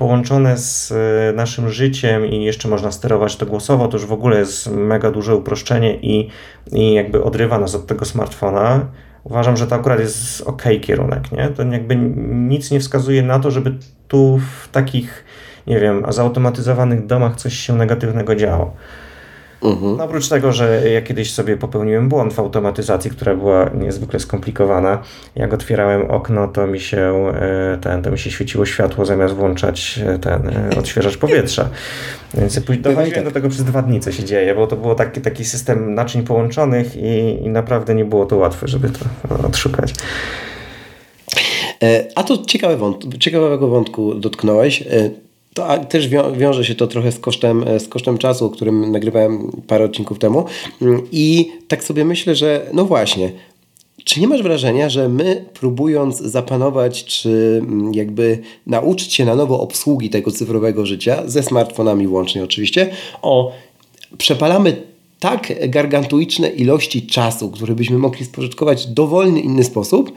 połączone z e, naszym życiem i jeszcze można sterować to głosowo, to już w ogóle jest mega duże uproszczenie i, i jakby odrywa nas od tego smartfona. Uważam, że to akurat jest ok kierunek, nie? To jakby nic nie wskazuje na to, żeby tu w takich, nie wiem, zautomatyzowanych domach coś się negatywnego działo. Mhm. No, oprócz tego, że ja kiedyś sobie popełniłem błąd w automatyzacji, która była niezwykle skomplikowana. Jak otwierałem okno, to mi się e, ten, to mi się świeciło światło zamiast włączać e, ten e, odświeżacz powietrza. Więc dochodziłem tak. do tego przez dwa dni, co się dzieje, bo to był taki, taki system naczyń połączonych i, i naprawdę nie było to łatwe, żeby to odszukać. A to ciekawe wąt ciekawego wątku dotknąłeś. To też wiąże się to trochę z kosztem, e, z kosztem czasu, o którym nagrywałem parę odcinków temu. Mm, I tak sobie myślę, że no właśnie, czy nie masz wrażenia, że my próbując zapanować, czy mm, jakby nauczyć się na nowo obsługi tego cyfrowego życia, ze smartfonami łącznie oczywiście, o przepalamy tak gargantuiczne ilości czasu, które byśmy mogli spożytkować w dowolny inny sposób,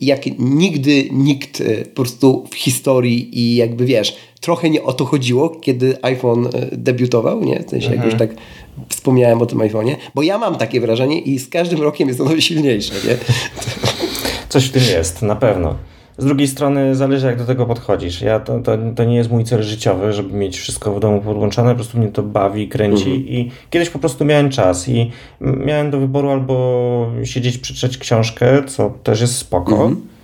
jak nigdy nikt e, po prostu w historii i jakby wiesz, trochę nie o to chodziło, kiedy iPhone e, debiutował, nie? W sensie, jak już mhm. tak wspomniałem o tym iPhone'ie, bo ja mam takie wrażenie i z każdym rokiem jest ono silniejsze, nie? Coś w tym jest, na pewno. Z drugiej strony zależy jak do tego podchodzisz. Ja to, to, to nie jest mój cel życiowy, żeby mieć wszystko w domu podłączone, po prostu mnie to bawi, kręci mhm. i kiedyś po prostu miałem czas i miałem do wyboru albo siedzieć, przeczytać książkę, co też jest spoko, mhm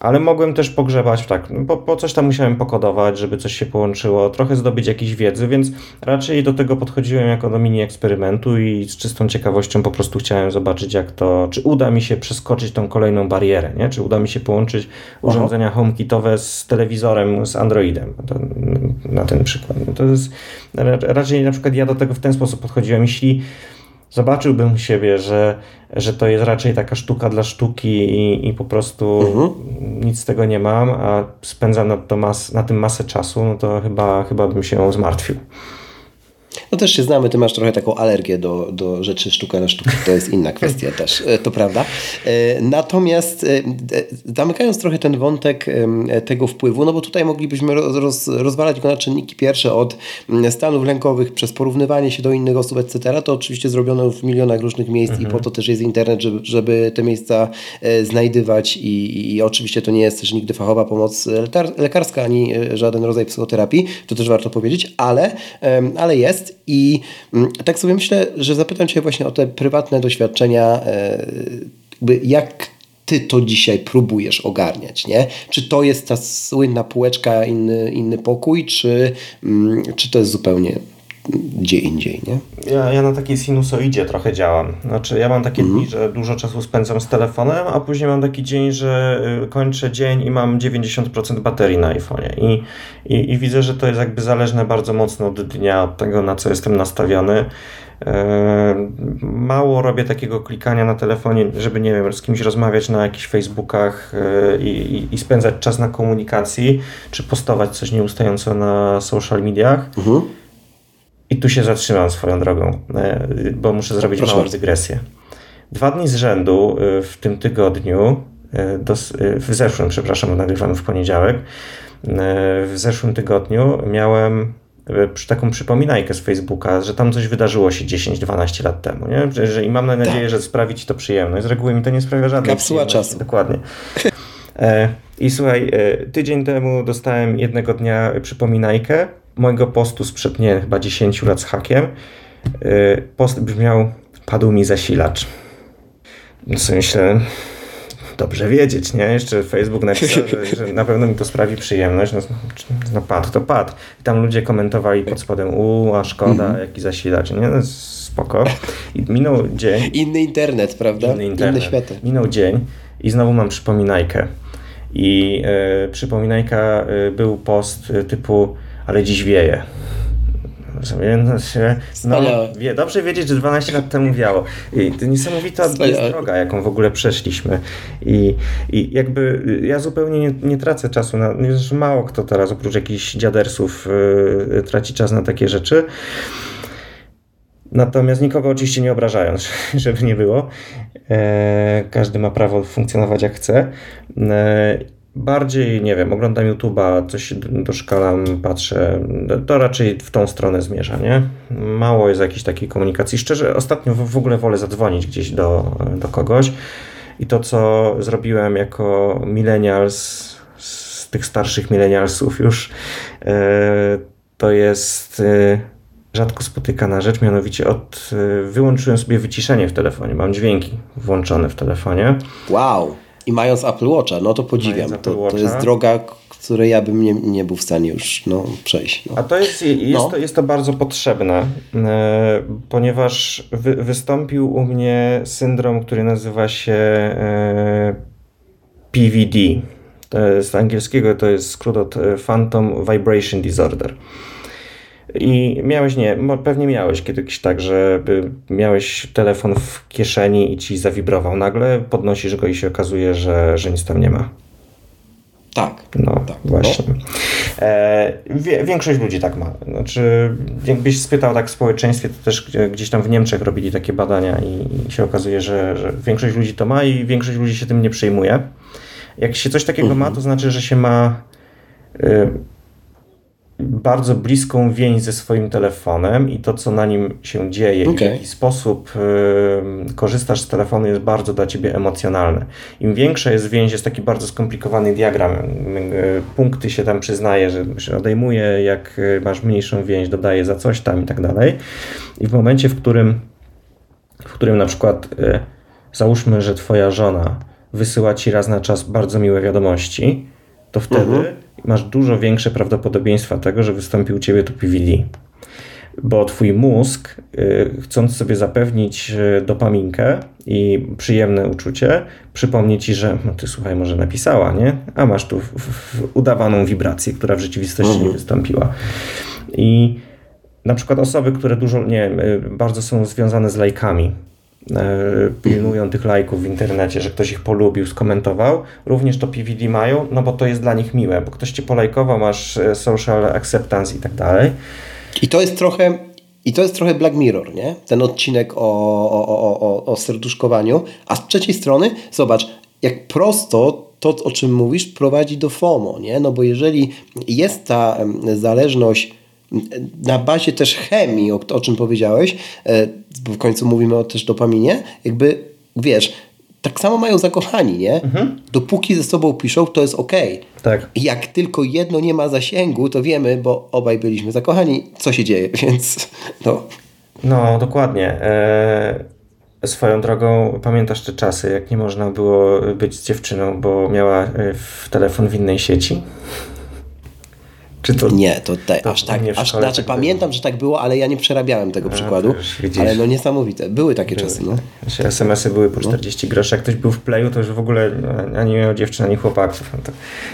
ale mogłem też pogrzebać, tak, po, po coś tam musiałem pokodować, żeby coś się połączyło, trochę zdobyć jakiejś wiedzy, więc raczej do tego podchodziłem jako do mini eksperymentu i z czystą ciekawością po prostu chciałem zobaczyć, jak to, czy uda mi się przeskoczyć tą kolejną barierę, nie? czy uda mi się połączyć urządzenia HomeKitowe z telewizorem, z Androidem, to, na ten przykład. No to jest, raczej na przykład ja do tego w ten sposób podchodziłem, jeśli zobaczyłbym siebie, że, że to jest raczej taka sztuka dla sztuki i, i po prostu mhm. nic z tego nie mam, a spędzam na, to mas, na tym masę czasu, no to chyba, chyba bym się zmartwił. No też się znamy, ty masz trochę taką alergię do, do rzeczy sztuka na sztukę, to jest inna kwestia też, e, to prawda. E, natomiast e, zamykając trochę ten wątek tego wpływu, no bo tutaj moglibyśmy roz, rozwalać go na czynniki pierwsze od stanów lękowych przez porównywanie się do innych osób, etc. To oczywiście zrobiono w milionach różnych miejsc mhm. i po to też jest internet, żeby, żeby te miejsca znajdywać i, i oczywiście to nie jest też nigdy fachowa pomoc lekarska, ani żaden rodzaj psychoterapii, to też warto powiedzieć, ale, ale jest i mm, tak sobie myślę, że zapytam Cię właśnie o te prywatne doświadczenia, e, jak Ty to dzisiaj próbujesz ogarniać, nie? Czy to jest ta słynna półeczka, inny, inny pokój, czy, mm, czy to jest zupełnie gdzie indziej, nie? Ja, ja na takiej sinusoidzie trochę działam. Znaczy, ja mam takie mm. dni, że dużo czasu spędzam z telefonem, a później mam taki dzień, że y, kończę dzień i mam 90% baterii na iPhone'ie. I, i, I widzę, że to jest jakby zależne bardzo mocno od dnia, od tego, na co jestem nastawiony. E, mało robię takiego klikania na telefonie, żeby nie wiem, z kimś rozmawiać na jakichś Facebookach e, i, i spędzać czas na komunikacji, czy postować coś nieustająco na social mediach. Mhm. I tu się zatrzymam swoją drogą, e, bo muszę zrobić Proszę małą dygresję. Dwa dni z rzędu w tym tygodniu, w zeszłym, przepraszam, nagrywamy w poniedziałek, w zeszłym tygodniu miałem taką przypominajkę z Facebooka, że tam coś wydarzyło się 10-12 lat temu. Nie? Że, I mam nadzieję, tak. że sprawi ci to przyjemność. Z reguły mi to nie sprawia żadnej Kapsuła czasu. Dokładnie. E, I słuchaj, e, tydzień temu dostałem jednego dnia przypominajkę mojego postu sprzed nie, chyba 10 lat z hakiem. E, post brzmiał, padł mi zasilacz. No sobie myślę, dobrze wiedzieć, nie? Jeszcze Facebook napisał, że, że na pewno mi to sprawi przyjemność. No, no padł, to padł. I tam ludzie komentowali pod spodem, u, a szkoda, -hmm. jaki zasilacz, nie? No, spoko. I minął dzień. Inny internet, prawda? Inny internet. Inne światy. Minął dzień i znowu mam przypominajkę. I e, przypominajka e, był post e, typu, ale dziś wieje. No, no, wie, dobrze wiedzieć, że 12 lat temu wiało. I to niesamowita jest droga, jaką w ogóle przeszliśmy. I, i jakby ja zupełnie nie, nie tracę czasu na. Już mało kto teraz oprócz jakichś dziadersów yy, traci czas na takie rzeczy. Natomiast nikogo oczywiście nie obrażając, żeby nie było. E, każdy ma prawo funkcjonować jak chce. Bardziej, nie wiem, oglądam YouTube'a, coś doszkalam, patrzę, to raczej w tą stronę zmierza, nie? Mało jest jakiejś takiej komunikacji. Szczerze, ostatnio w ogóle wolę zadzwonić gdzieś do, do kogoś i to, co zrobiłem jako millennials, z tych starszych millennialsów już, e, to jest e, rzadko spotykana rzecz, mianowicie od, e, wyłączyłem sobie wyciszenie w telefonie, mam dźwięki włączone w telefonie. Wow! I mając Apple Watcha, no to podziwiam. To, to, jest droga, której ja bym nie, nie był w stanie już no, przejść. No. A to jest, jest, no. to, jest to bardzo potrzebne, e, ponieważ wy, wystąpił u mnie syndrom, który nazywa się e, PVD. To z angielskiego, to jest skrót od e, Phantom Vibration Disorder. I miałeś, nie, pewnie miałeś kiedyś tak, że miałeś telefon w kieszeni i ci zawibrował nagle, podnosisz go i się okazuje, że, że nic tam nie ma. Tak. No, tak. właśnie. No. E, większość ludzi tak ma. Znaczy, jakbyś spytał tak w społeczeństwie, to też gdzieś tam w Niemczech robili takie badania i, się okazuje, że, że większość ludzi to ma i większość ludzi się tym nie przejmuje. Jak się coś takiego ma, to znaczy, że się ma. Y, bardzo bliską więź ze swoim telefonem i to, co na nim się dzieje okay. i w jaki sposób y, korzystasz z telefonu jest bardzo dla ciebie emocjonalne. Im większa jest więź, jest taki bardzo skomplikowany diagram. Y, punkty się tam przyznaje, że się odejmuje, jak y, masz mniejszą więź, dodaje za coś tam i tak dalej. I w momencie, w którym, w którym na przykład y, załóżmy, że twoja żona wysyła ci raz na czas bardzo miłe wiadomości, to wtedy mhm masz dużo większe prawdopodobieństwa tego, że wystąpi u ciebie to PVD. Bo twój mózg, y, chcąc sobie zapewnić y, dopaminkę i przyjemne uczucie, przypomni ci, że no ty słuchaj, może napisała, nie? A masz tu w, w udawaną wibrację, która w rzeczywistości mhm. nie wystąpiła. I na przykład osoby, które dużo, nie y, bardzo są związane z lajkami, pilnują tych lajków w internecie, że ktoś ich polubił, skomentował, również to PVD mają, no bo to jest dla nich miłe, bo ktoś cię polajkował, masz e, social acceptance i tak dalej. I to jest trochę i to jest trochę Black Mirror, nie? Ten odcinek o, o, o, o, o serduszkowaniu. A z trzeciej strony, zobacz, jak prosto to, o czym mówisz, prowadzi do FOMO, nie? No bo jeżeli jest ta zależność na bazie też chemii, o, o czym powiedziałeś, e, bo w końcu mówimy o też dopaminie, jakby wiesz, tak samo mają zakochani, nie? Mhm. Dopóki ze sobą piszą, to jest ok. Tak. Jak tylko jedno nie ma zasięgu, to wiemy, bo obaj byliśmy zakochani, co się dzieje, więc no. No, dokładnie. E, swoją drogą pamiętasz te czasy, jak nie można było być z dziewczyną, bo miała e, telefon w innej sieci? Czy to, nie, to, te, to aż tak. Aż, znaczy, tak pamiętam, że tak było, ale ja nie przerabiałem tego A, przykładu. ale no niesamowite. Były takie były. czasy. No. SMS-y były po 40 no. groszy. Jak ktoś był w playu, to już w ogóle ani miał dziewczyn, ani chłopaków. No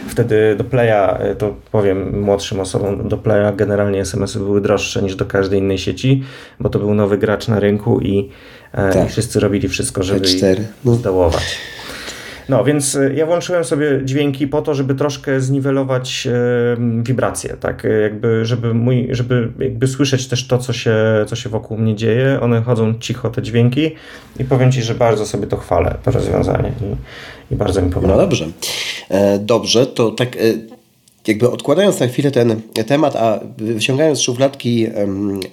wtedy do playa, to powiem młodszym osobom, do playa generalnie SMS-y były droższe niż do każdej innej sieci, bo to był nowy gracz na rynku i, e, tak. i wszyscy robili wszystko, żeby no. zdołować. No, więc e, ja włączyłem sobie dźwięki po to, żeby troszkę zniwelować wibracje, tak, e, jakby, żeby mój, żeby jakby słyszeć też to, co się, co się wokół mnie dzieje. One chodzą cicho, te dźwięki i powiem Ci, że bardzo sobie to chwalę, to rozwiązanie i, i bardzo mi pomaga. No dobrze. E, dobrze, to tak... Jakby odkładając na chwilę ten temat, a wyciągając z szufladki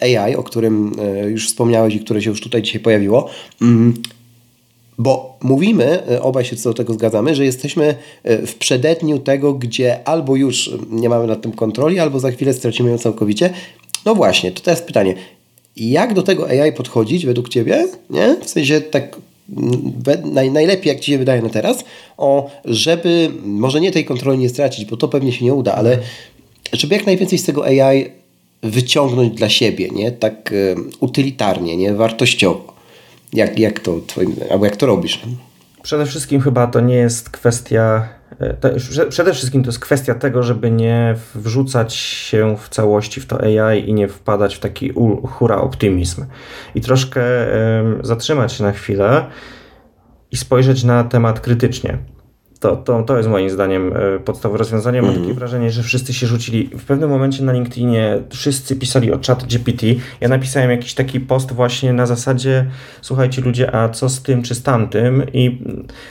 AI, o którym już wspomniałeś i które się już tutaj dzisiaj pojawiło, mm, bo mówimy, e, obaj się co do tego zgadzamy, że jesteśmy e, w przededniu tego, gdzie albo już nie mamy nad tym kontroli, albo za chwilę stracimy ją całkowicie. No właśnie, to teraz pytanie. Jak do tego AI podchodzić według Ciebie? Nie? W sensie tak naj, najlepiej, jak Ci się wydaje na teraz, o, żeby może nie tej kontroli nie stracić, bo to pewnie się nie uda, ale żeby jak najwięcej z tego AI wyciągnąć dla siebie, nie? Tak um, utylitarnie, nie? Wartościowo. Jak, jak to twoim, albo jak to robisz? Przede wszystkim chyba to nie jest kwestia. E, to, przede wszystkim to jest kwestia tego, żeby nie wrzucać się w całości w to AI i nie wpadać w taki hura optymizm. I troszkę zatrzymać się na chwilę i spojrzeć na temat krytycznie. To, to, to jest moim zdaniem e, podstawowe rozwiązanie. Mam mm. takie wrażenie, że wszyscy się rzucili. W pewnym momencie na LinkedInie wszyscy pisali o chat GPT. Ja napisałem jakiś taki post właśnie na zasadzie słuchajcie ludzie, a co z tym czy z tamtym? I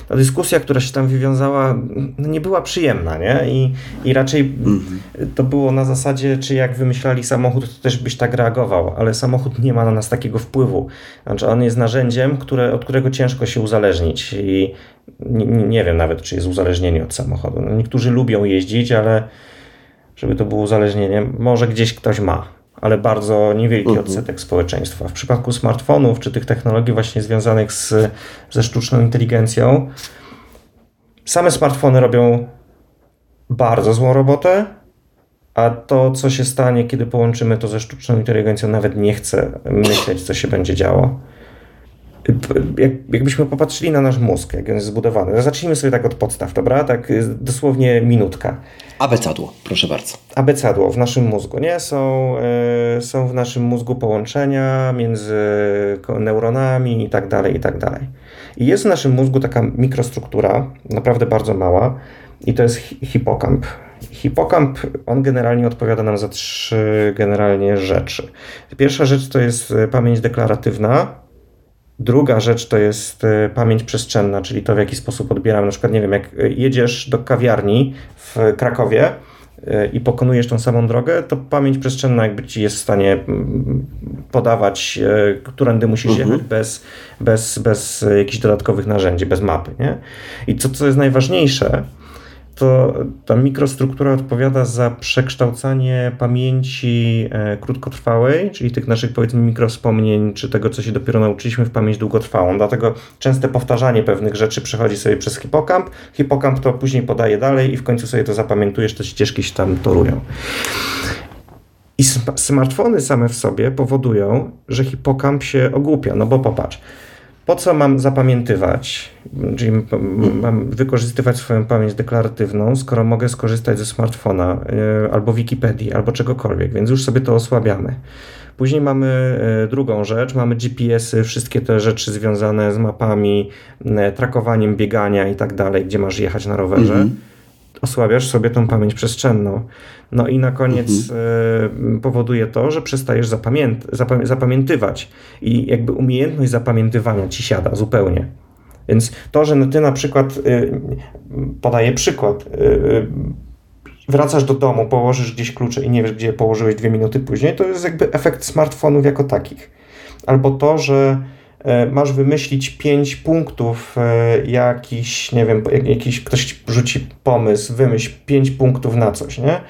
ta dyskusja, która się tam wywiązała, no nie była przyjemna, nie? I, i raczej mm. to było na zasadzie, czy jak wymyślali samochód, to też byś tak reagował, ale samochód nie ma na nas takiego wpływu. Znaczy on jest narzędziem, które, od którego ciężko się uzależnić i nie, nie wiem nawet, czy jest uzależnienie od samochodu. No, niektórzy lubią jeździć, ale żeby to było uzależnienie, może gdzieś ktoś ma, ale bardzo niewielki mhm. odsetek społeczeństwa. W przypadku smartfonów czy tych technologii właśnie związanych z, ze sztuczną inteligencją, same smartfony robią bardzo złą robotę, a to, co się stanie, kiedy połączymy to ze sztuczną inteligencją, nawet nie chcę myśleć, co się będzie działo jak, jakbyśmy popatrzyli na nasz mózg, jak on jest zbudowany. No zacznijmy sobie tak od podstaw, dobra? Tak dosłownie minutka. Abecadło, proszę bardzo. Abecadło w naszym mózgu, nie? Są, y, są w naszym mózgu połączenia między neuronami i tak dalej, i tak dalej. I jest w naszym mózgu taka mikrostruktura, naprawdę bardzo mała, i to jest hipokamp. Hipokamp, on generalnie odpowiada nam za trzy generalnie rzeczy. Pierwsza rzecz to jest e, pamięć deklaratywna, Druga rzecz to jest e, pamięć przestrzenna, czyli to w jaki sposób odbieramy. Na przykład, nie wiem, jak jedziesz do kawiarni w Krakowie e, i pokonujesz tą samą drogę, to pamięć przestrzenna jakby ci jest w stanie mm, podawać, e, którędy musisz mhm. jechać bez, bez, bez jakichś dodatkowych narzędzi, bez mapy. Nie? I co, co jest najważniejsze, to ta mikrostruktura odpowiada za przekształcanie pamięci e, krótkotrwałej, czyli tych naszych powiedzmy mikrowspomnień, czy tego, co się dopiero nauczyliśmy w pamięć długotrwałą. Dlatego częste powtarzanie pewnych rzeczy przechodzi sobie przez hipokamp. Hipokamp to później podaje dalej i w końcu sobie to zapamiętujesz, te ścieżki się tam torują. I smartfony same w sobie powodują, że hipokamp się ogłupia. No bo popatrz, po co mam zapamiętywać, czyli mam wykorzystywać swoją pamięć deklaratywną, skoro mogę skorzystać ze smartfona e, albo Wikipedii, albo czegokolwiek, więc już sobie to osłabiamy. Później mamy e, drugą rzecz, mamy GPS-y, wszystkie te rzeczy związane z mapami, e, trakowaniem biegania i tak dalej, gdzie masz jechać na rowerze. Mhm osłabiasz sobie tą pamięć przestrzenną. No i na koniec mhm. E, powoduje to, że przestajesz zapamięt zapamię zapamiętywać i jakby umiejętność zapamiętywania ci siada zupełnie. Więc to, że ty na przykład, y, podaję przykład, y, y, wracasz do domu, położysz gdzieś klucze i nie wiesz, gdzie położyłeś dwie minuty później, to jest jakby efekt smartfonów jako takich. Albo to, że masz wymyślić pięć punktów, e, jakiś, nie wiem, jakiś ktoś rzuci pomysł, wymyśl pięć punktów na coś, nie?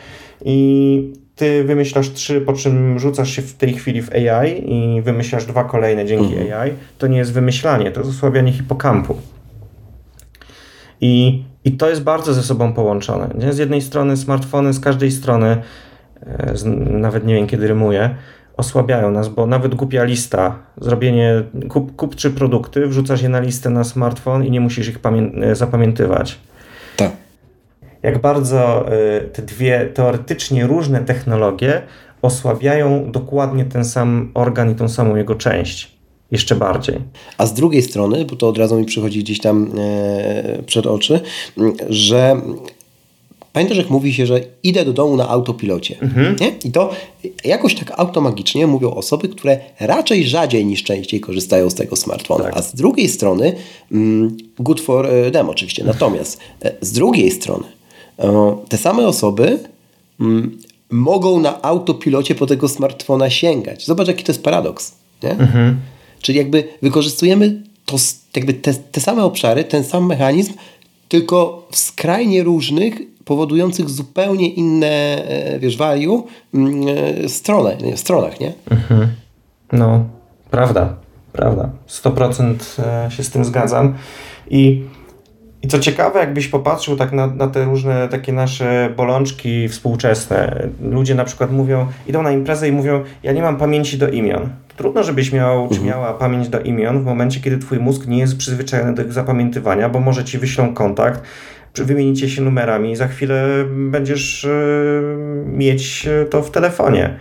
I ty wymyślasz trzy, po czym rzucasz się w tej chwili w AI i wymyślasz dwa kolejne dzięki mhm. AI, to nie jest wymyślanie, to jest osłabianie hipokampu. I, I to jest bardzo ze sobą połączone. Nie? Z jednej strony smartfony, z każdej strony e, nawet nie wiem kiedy rymuję, osłabiają nas, bo nawet głupia lista, zrobienie, kup, kup trzy produkty, wrzucasz je na listę na smartfon i nie musisz ich e, zapamiętywać. Tak. Jak bardzo te dwie teoretycznie różne technologie osłabiają dokładnie ten sam organ i tą samą jego część jeszcze bardziej. A z drugiej strony, bo to od razu mi przychodzi gdzieś tam e, przed oczy, że Pamiętasz, jak mówi się, że idę do domu na autopilocie. Mhm. Nie? I to jakoś tak automagicznie mówią osoby, które raczej rzadziej niż częściej korzystają z tego smartfona. Tak. A z drugiej strony, mm, good for e, them oczywiście. Natomiast e, z drugiej strony, te same osoby mm, mogą na autopilocie po tego smartfona sięgać. Zobacz, jaki to jest paradoks. Nie? Mhm. Czyli jakby wykorzystujemy to, jakby te, te same obszary, ten sam mechanizm, tylko w skrajnie różnych, powodujących zupełnie inne, e, wiesz, value mm, e, stronę, stronach, nie? Mhm. No, prawda, prawda. 100% e, się z tym zgadzam. I i co ciekawe, jakbyś popatrzył tak na, na te różne takie nasze bolączki współczesne. Ludzie na przykład mówią, idą na imprezę i mówią, ja nie mam pamięci do imion. Trudno, żebyś miał, czy mhm. miała pamięć do imion w momencie, kiedy twój mózg nie jest przyzwyczajony do ich zapamiętywania, bo może ci wyślą kontakt, wymienicie się numerami i za chwilę będziesz yy, mieć to w telefonie.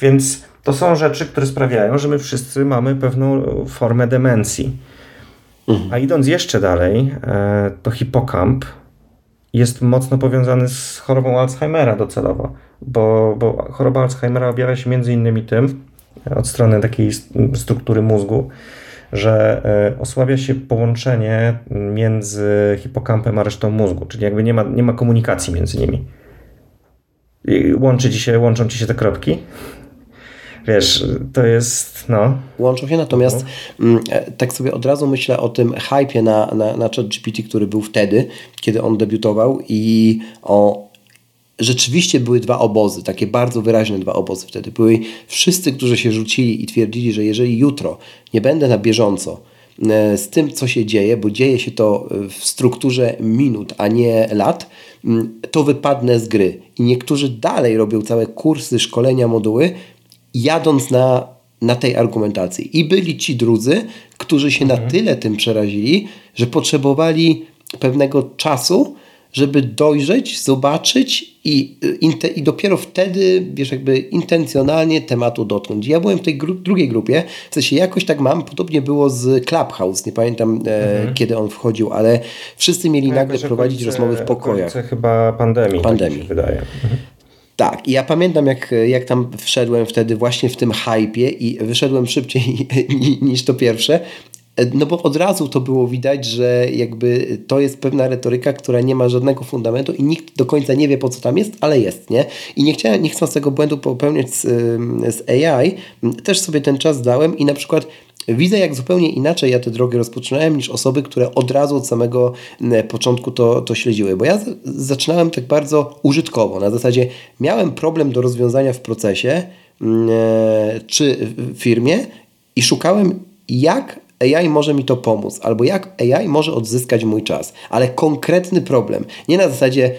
Więc to są rzeczy, które sprawiają, że my wszyscy mamy pewną formę demencji. Mhm. A idąc jeszcze dalej, e, to hipokamp jest mocno powiązany z chorobą Alzheimera docelowo, bo, bo choroba Alzheimera objawia się między innymi tym, od strony takiej struktury mózgu, że e, osłabia się połączenie między hipokampem a resztą mózgu, czyli jakby nie ma, nie ma komunikacji między nimi. Łączy ci się, łączą ci się te kropki wiesz, to jest, no. Łączą się, natomiast no. tak sobie od razu myślę o tym hypie na, na, na ChatGPT, który był wtedy, kiedy on debiutował i o rzeczywiście były dwa obozy, takie bardzo wyraźne dwa obozy wtedy. Były wszyscy, którzy się rzucili i twierdzili, że jeżeli jutro nie będę na bieżąco e, z tym, co się dzieje, bo dzieje się to w strukturze minut, a nie lat, to wypadnę z gry. I niektórzy dalej robią całe kursy, szkolenia, moduły, jadąc na, na tej argumentacji. I byli ci drudzy, którzy się mhm. na tyle tym przerazili, że potrzebowali pewnego czasu, żeby dojrzeć, zobaczyć i, i dopiero wtedy, wiesz, jakby intencjonalnie tematu dotknąć. Ja byłem w tej gru drugiej grupie, w sensie jakoś tak mam, podobnie było z Clubhouse, nie pamiętam e, mhm. kiedy on wchodził, ale wszyscy mieli no, nagle prowadzić rozmowy w pokojach. chyba pandemii. Tak pandemii. Tak wydaje. Mhm. Tak, i ja pamiętam, jak, jak tam wszedłem wtedy właśnie w tym hypie i wyszedłem szybciej niż to pierwsze, no bo od razu to było widać, że jakby to jest pewna retoryka, która nie ma żadnego fundamentu i nikt do końca nie wie po co tam jest, ale jest, nie? I nie chciałem, nie chcąc tego błędu popełniać z, z AI, też sobie ten czas dałem i na przykład widzę, jak zupełnie inaczej ja tę drogę rozpoczynałem niż osoby, które od razu od samego początku to, to śledziły. Bo ja zaczynałem tak bardzo użytkowo. Na zasadzie miałem problem do rozwiązania w procesie czy w firmie i szukałem, jak AI może mi to pomóc, albo jak AI może odzyskać mój czas, ale konkretny problem. Nie na zasadzie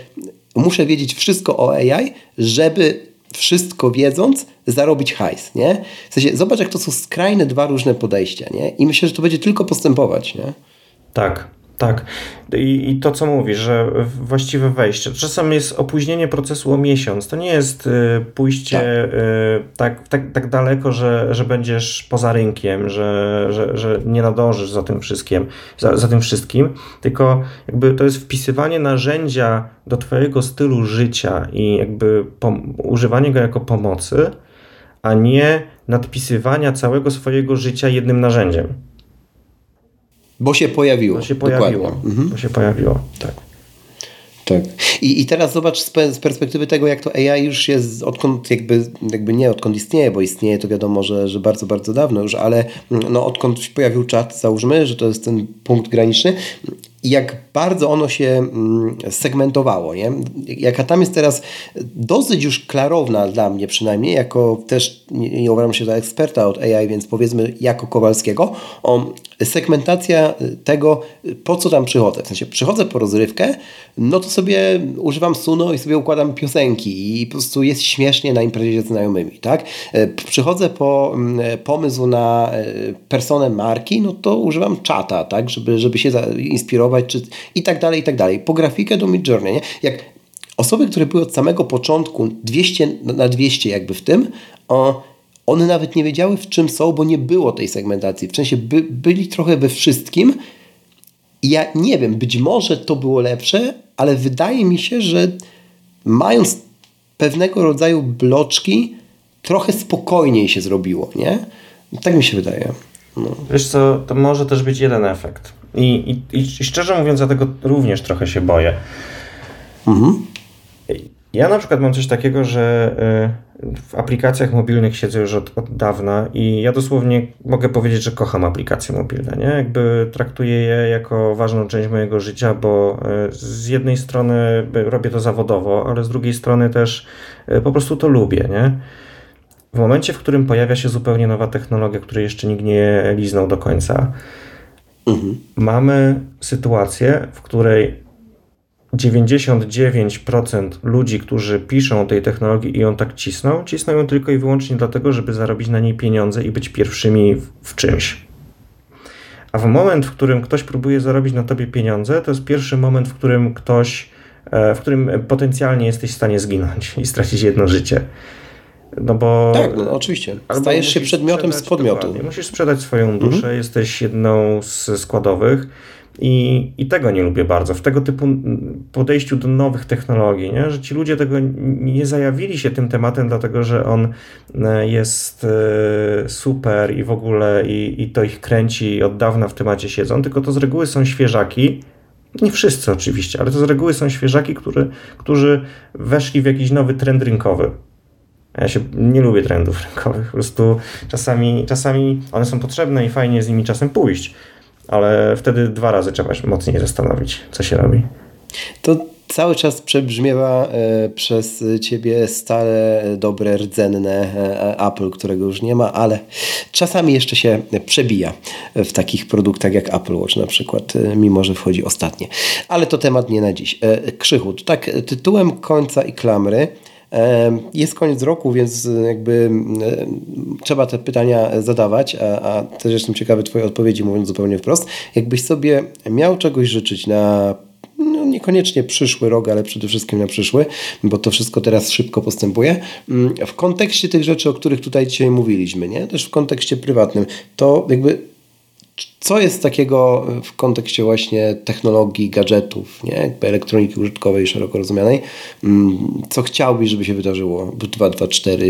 muszę wiedzieć wszystko o AI, żeby wszystko wiedząc, zarobić hajs, nie? W sensie, zobacz, jak to są skrajne dwa różne podejścia, nie? I myślę, że to będzie tylko postępować, nie? Tak, tak. I, I, to, co mówisz, że właściwe wejście. Czasem jest opóźnienie procesu o miesiąc. To nie jest y, pójście tak. Y, tak, tak, tak daleko, że, że będziesz poza rynkiem, że, że, że nie nadążysz za tym wszystkim, za, za tym wszystkim, tylko jakby to jest wpisywanie narzędzia do Twojego stylu życia i jakby używanie go jako pomocy, a nie nadpisywania całego swojego życia jednym narzędziem. Bo się pojawiło. Bo się pojawiło. Mhm. Bo się pojawiło, tak. Tak. I, I teraz zobacz z, perspektywy tego, jak to AI już jest, odkąd jakby, jakby nie odkąd istnieje, bo istnieje to wiadomo, że, że bardzo, bardzo dawno już, ale no, odkąd się pojawił czat, załóżmy, że to jest ten punkt graniczny, jak bardzo ono się mm, segmentowało. Nie? Jaka tam jest teraz dosyć już klarowna dla mnie przynajmniej, jako też nie, uważam się za eksperta od AI, więc powiedzmy jako Kowalskiego, o segmentacja tego, po co tam przychodzę. W sensie przychodzę po rozrywkę, no to sobie używam Suno i sobie układam piosenki i po prostu jest śmiesznie na imprezie z znajomymi. Tak? E, przychodzę po mm, pomysł na e, personę marki, no to używam czata, tak? żeby, żeby się inspirować czy, i tak dalej, i tak dalej. Po grafikę do Midjourney. Nie? Jak osoby, które były od samego początku 200 na 200 jakby w tym, o, one nawet nie wiedziały w czym są, bo nie było tej segmentacji. W sensie by, byli trochę we wszystkim. I ja nie wiem, być może to było lepsze, ale wydaje mi się, że mając pewnego rodzaju bloczki, trochę spokojniej się zrobiło, nie? Tak mi się wydaje. No. Wiesz co, to może też być jeden efekt. I, i, i szczerze mówiąc, ja tego również trochę się boję. Mhm. Ja na przykład mam coś takiego, że y, w aplikacjach mobilnych siedzę już od, od, dawna i ja dosłownie mogę powiedzieć, że kocham aplikacje mobilne. Nie? Jakby traktuję je jako ważną część mojego życia, bo y, z jednej strony robię to zawodowo, ale z drugiej strony też y, po prostu to lubię. Nie? W momencie, w którym pojawia się zupełnie nowa technologia, której jeszcze nikt nie liznął do końca, mhm. mamy sytuację, w której 99% ludzi, którzy piszą o tej technologii i ją tak cisną, cisną ją tylko i wyłącznie dlatego, żeby zarobić na niej pieniądze i być pierwszymi w czymś. A w moment, w którym ktoś próbuje zarobić na tobie pieniądze, to jest pierwszy moment, w którym ktoś, e, w którym potencjalnie jesteś w stanie zginąć i stracić jedno życie. No bo. Tak, no, oczywiście. Stajesz się przedmiotem z podmiotu. Musisz sprzedać swoją duszę, mhm. jesteś jedną z składowych. I, I tego nie lubię bardzo, w tego typu podejściu do nowych technologii, nie? że ci ludzie tego nie zajawili się tym tematem, dlatego że on e, jest e, super i w ogóle i, i to ich kręci i od dawna w temacie siedzą, tylko to z reguły są świeżaki, nie wszyscy oczywiście, ale to z reguły są świeżaki, który, którzy weszli w jakiś nowy trend rynkowy. Ja się nie lubię trendów rynkowych. Po prostu czasami, czasami one są potrzebne i fajnie z nimi czasem pójść, ale wtedy dwa razy trzeba się mocniej zastanowić, co się robi. To cały czas przebrzmiewa e, przez ciebie stale dobre, rdzenne e, Apple, którego już nie ma, ale czasami jeszcze się przebija w takich produktach jak Apple Watch na przykład, e, mimo że wchodzi ostatnie. Ale to temat nie na dziś. Krzychu, tak tytułem końca i klamry jest koniec roku, więc jakby trzeba te pytania zadawać, a, a też jestem ciekawy Twojej odpowiedzi, mówiąc zupełnie wprost. Jakbyś sobie miał czegoś życzyć na no niekoniecznie przyszły rok, ale przede wszystkim na przyszły, bo to wszystko teraz szybko postępuje. W kontekście tych rzeczy, o których tutaj dzisiaj mówiliśmy, nie? też w kontekście prywatnym, to jakby co jest takiego w kontekście właśnie technologii, gadżetów, nie? Jakby elektroniki użytkowej szeroko rozumianej, mm, co chciałbyś, żeby się wydarzyło w 2.2.4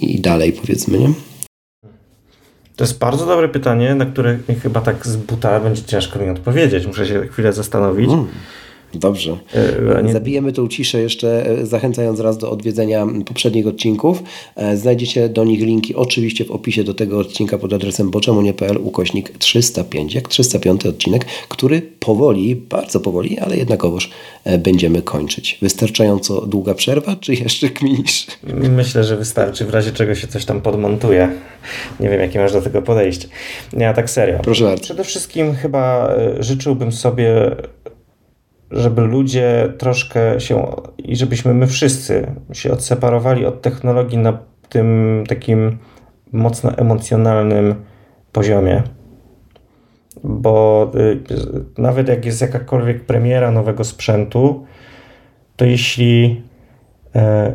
i dalej powiedzmy, nie? To jest bardzo dobre pytanie, na które chyba tak z buta będzie ciężko mi odpowiedzieć. Muszę się chwilę zastanowić. Mm. Dobrze. E, Zabijemy tą ciszę jeszcze, e, zachęcając raz do odwiedzenia poprzednich odcinków. E, znajdziecie do nich linki oczywiście w opisie do tego odcinka pod adresem boczemunie.pl ukośnik 305, jak 305 odcinek, który powoli, bardzo powoli, ale jednakowoż będziemy kończyć. Wystarczająco długa przerwa, czy jeszcze kminisz? Myślę, że wystarczy, w razie czego się coś tam podmontuje. Nie wiem, jakie masz do tego podejście. Ja tak serio. Proszę bardzo. Przede wszystkim chyba życzyłbym sobie żeby ludzie troszkę się i żebyśmy my wszyscy się odseparowali od technologii na tym takim mocno emocjonalnym poziomie. Bo y, nawet jak jest jakakolwiek premiera nowego sprzętu, to jeśli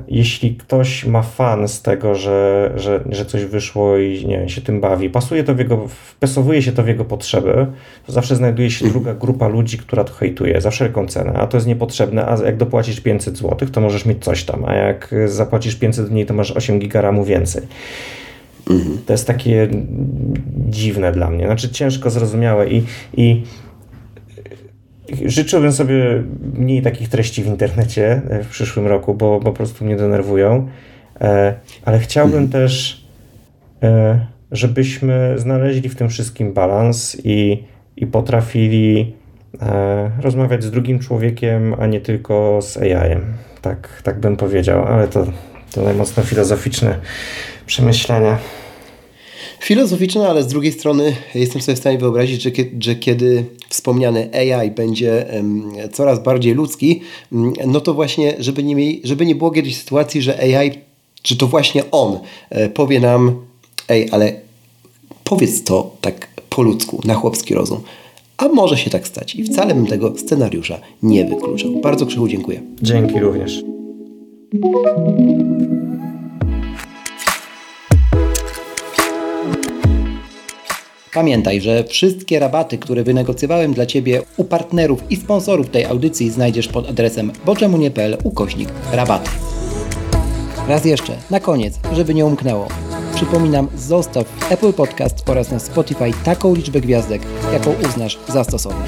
jeśli ktoś ma fan z tego, że, że, że coś wyszło i nie wiem, się tym bawi, pasuje to w jego, wpasowuje się to w jego potrzeby, to zawsze znajduje się druga grupa ludzi, która to hejtuje za wszelką cenę, a to jest niepotrzebne, a jak dopłacisz 500 zł, to możesz mieć coś tam, a jak zapłacisz 500 dni, to masz 8 gigaramu więcej. Mhm. To jest takie dziwne dla mnie, znaczy ciężko zrozumiałe i, i Życzyłbym sobie mniej takich treści w internecie e, w przyszłym roku, bo, bo po prostu mnie denerwują. E, ale chciałbym mhm. też, e, żebyśmy znaleźli w tym wszystkim balans i, i potrafili rozmawiać z drugim człowiekiem, a nie tylko z AI-em. Tak, tak bym powiedział, ale to, to mocno filozoficzne przemyślenia. Filozoficzne, ale z drugiej strony jestem sobie w stanie wyobrazić, że, że kiedy wspomniany AI będzie coraz bardziej ludzki, no to właśnie, żeby nie, mieli, żeby nie było kiedyś sytuacji, że AI, że to właśnie on e, powie nam, ej, ale powiedz to tak po ludzku, na chłopski rozum. A może się tak stać i wcale bym tego scenariusza nie wykluczał. Bardzo Krzychu dziękuję. Dzięki również. Pamiętaj, że wszystkie rabaty, które wynegocjowałem dla Ciebie u partnerów i sponsorów tej audycji znajdziesz pod adresem boczemunie.pl ukośnik rabaty. Raz jeszcze, na koniec, żeby nie umknęło. Przypominam, zostaw w Apple Podcast oraz na Spotify taką liczbę gwiazdek, jaką uznasz za stosowną.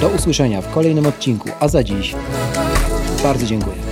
Do usłyszenia w kolejnym odcinku, a za dziś bardzo dziękuję.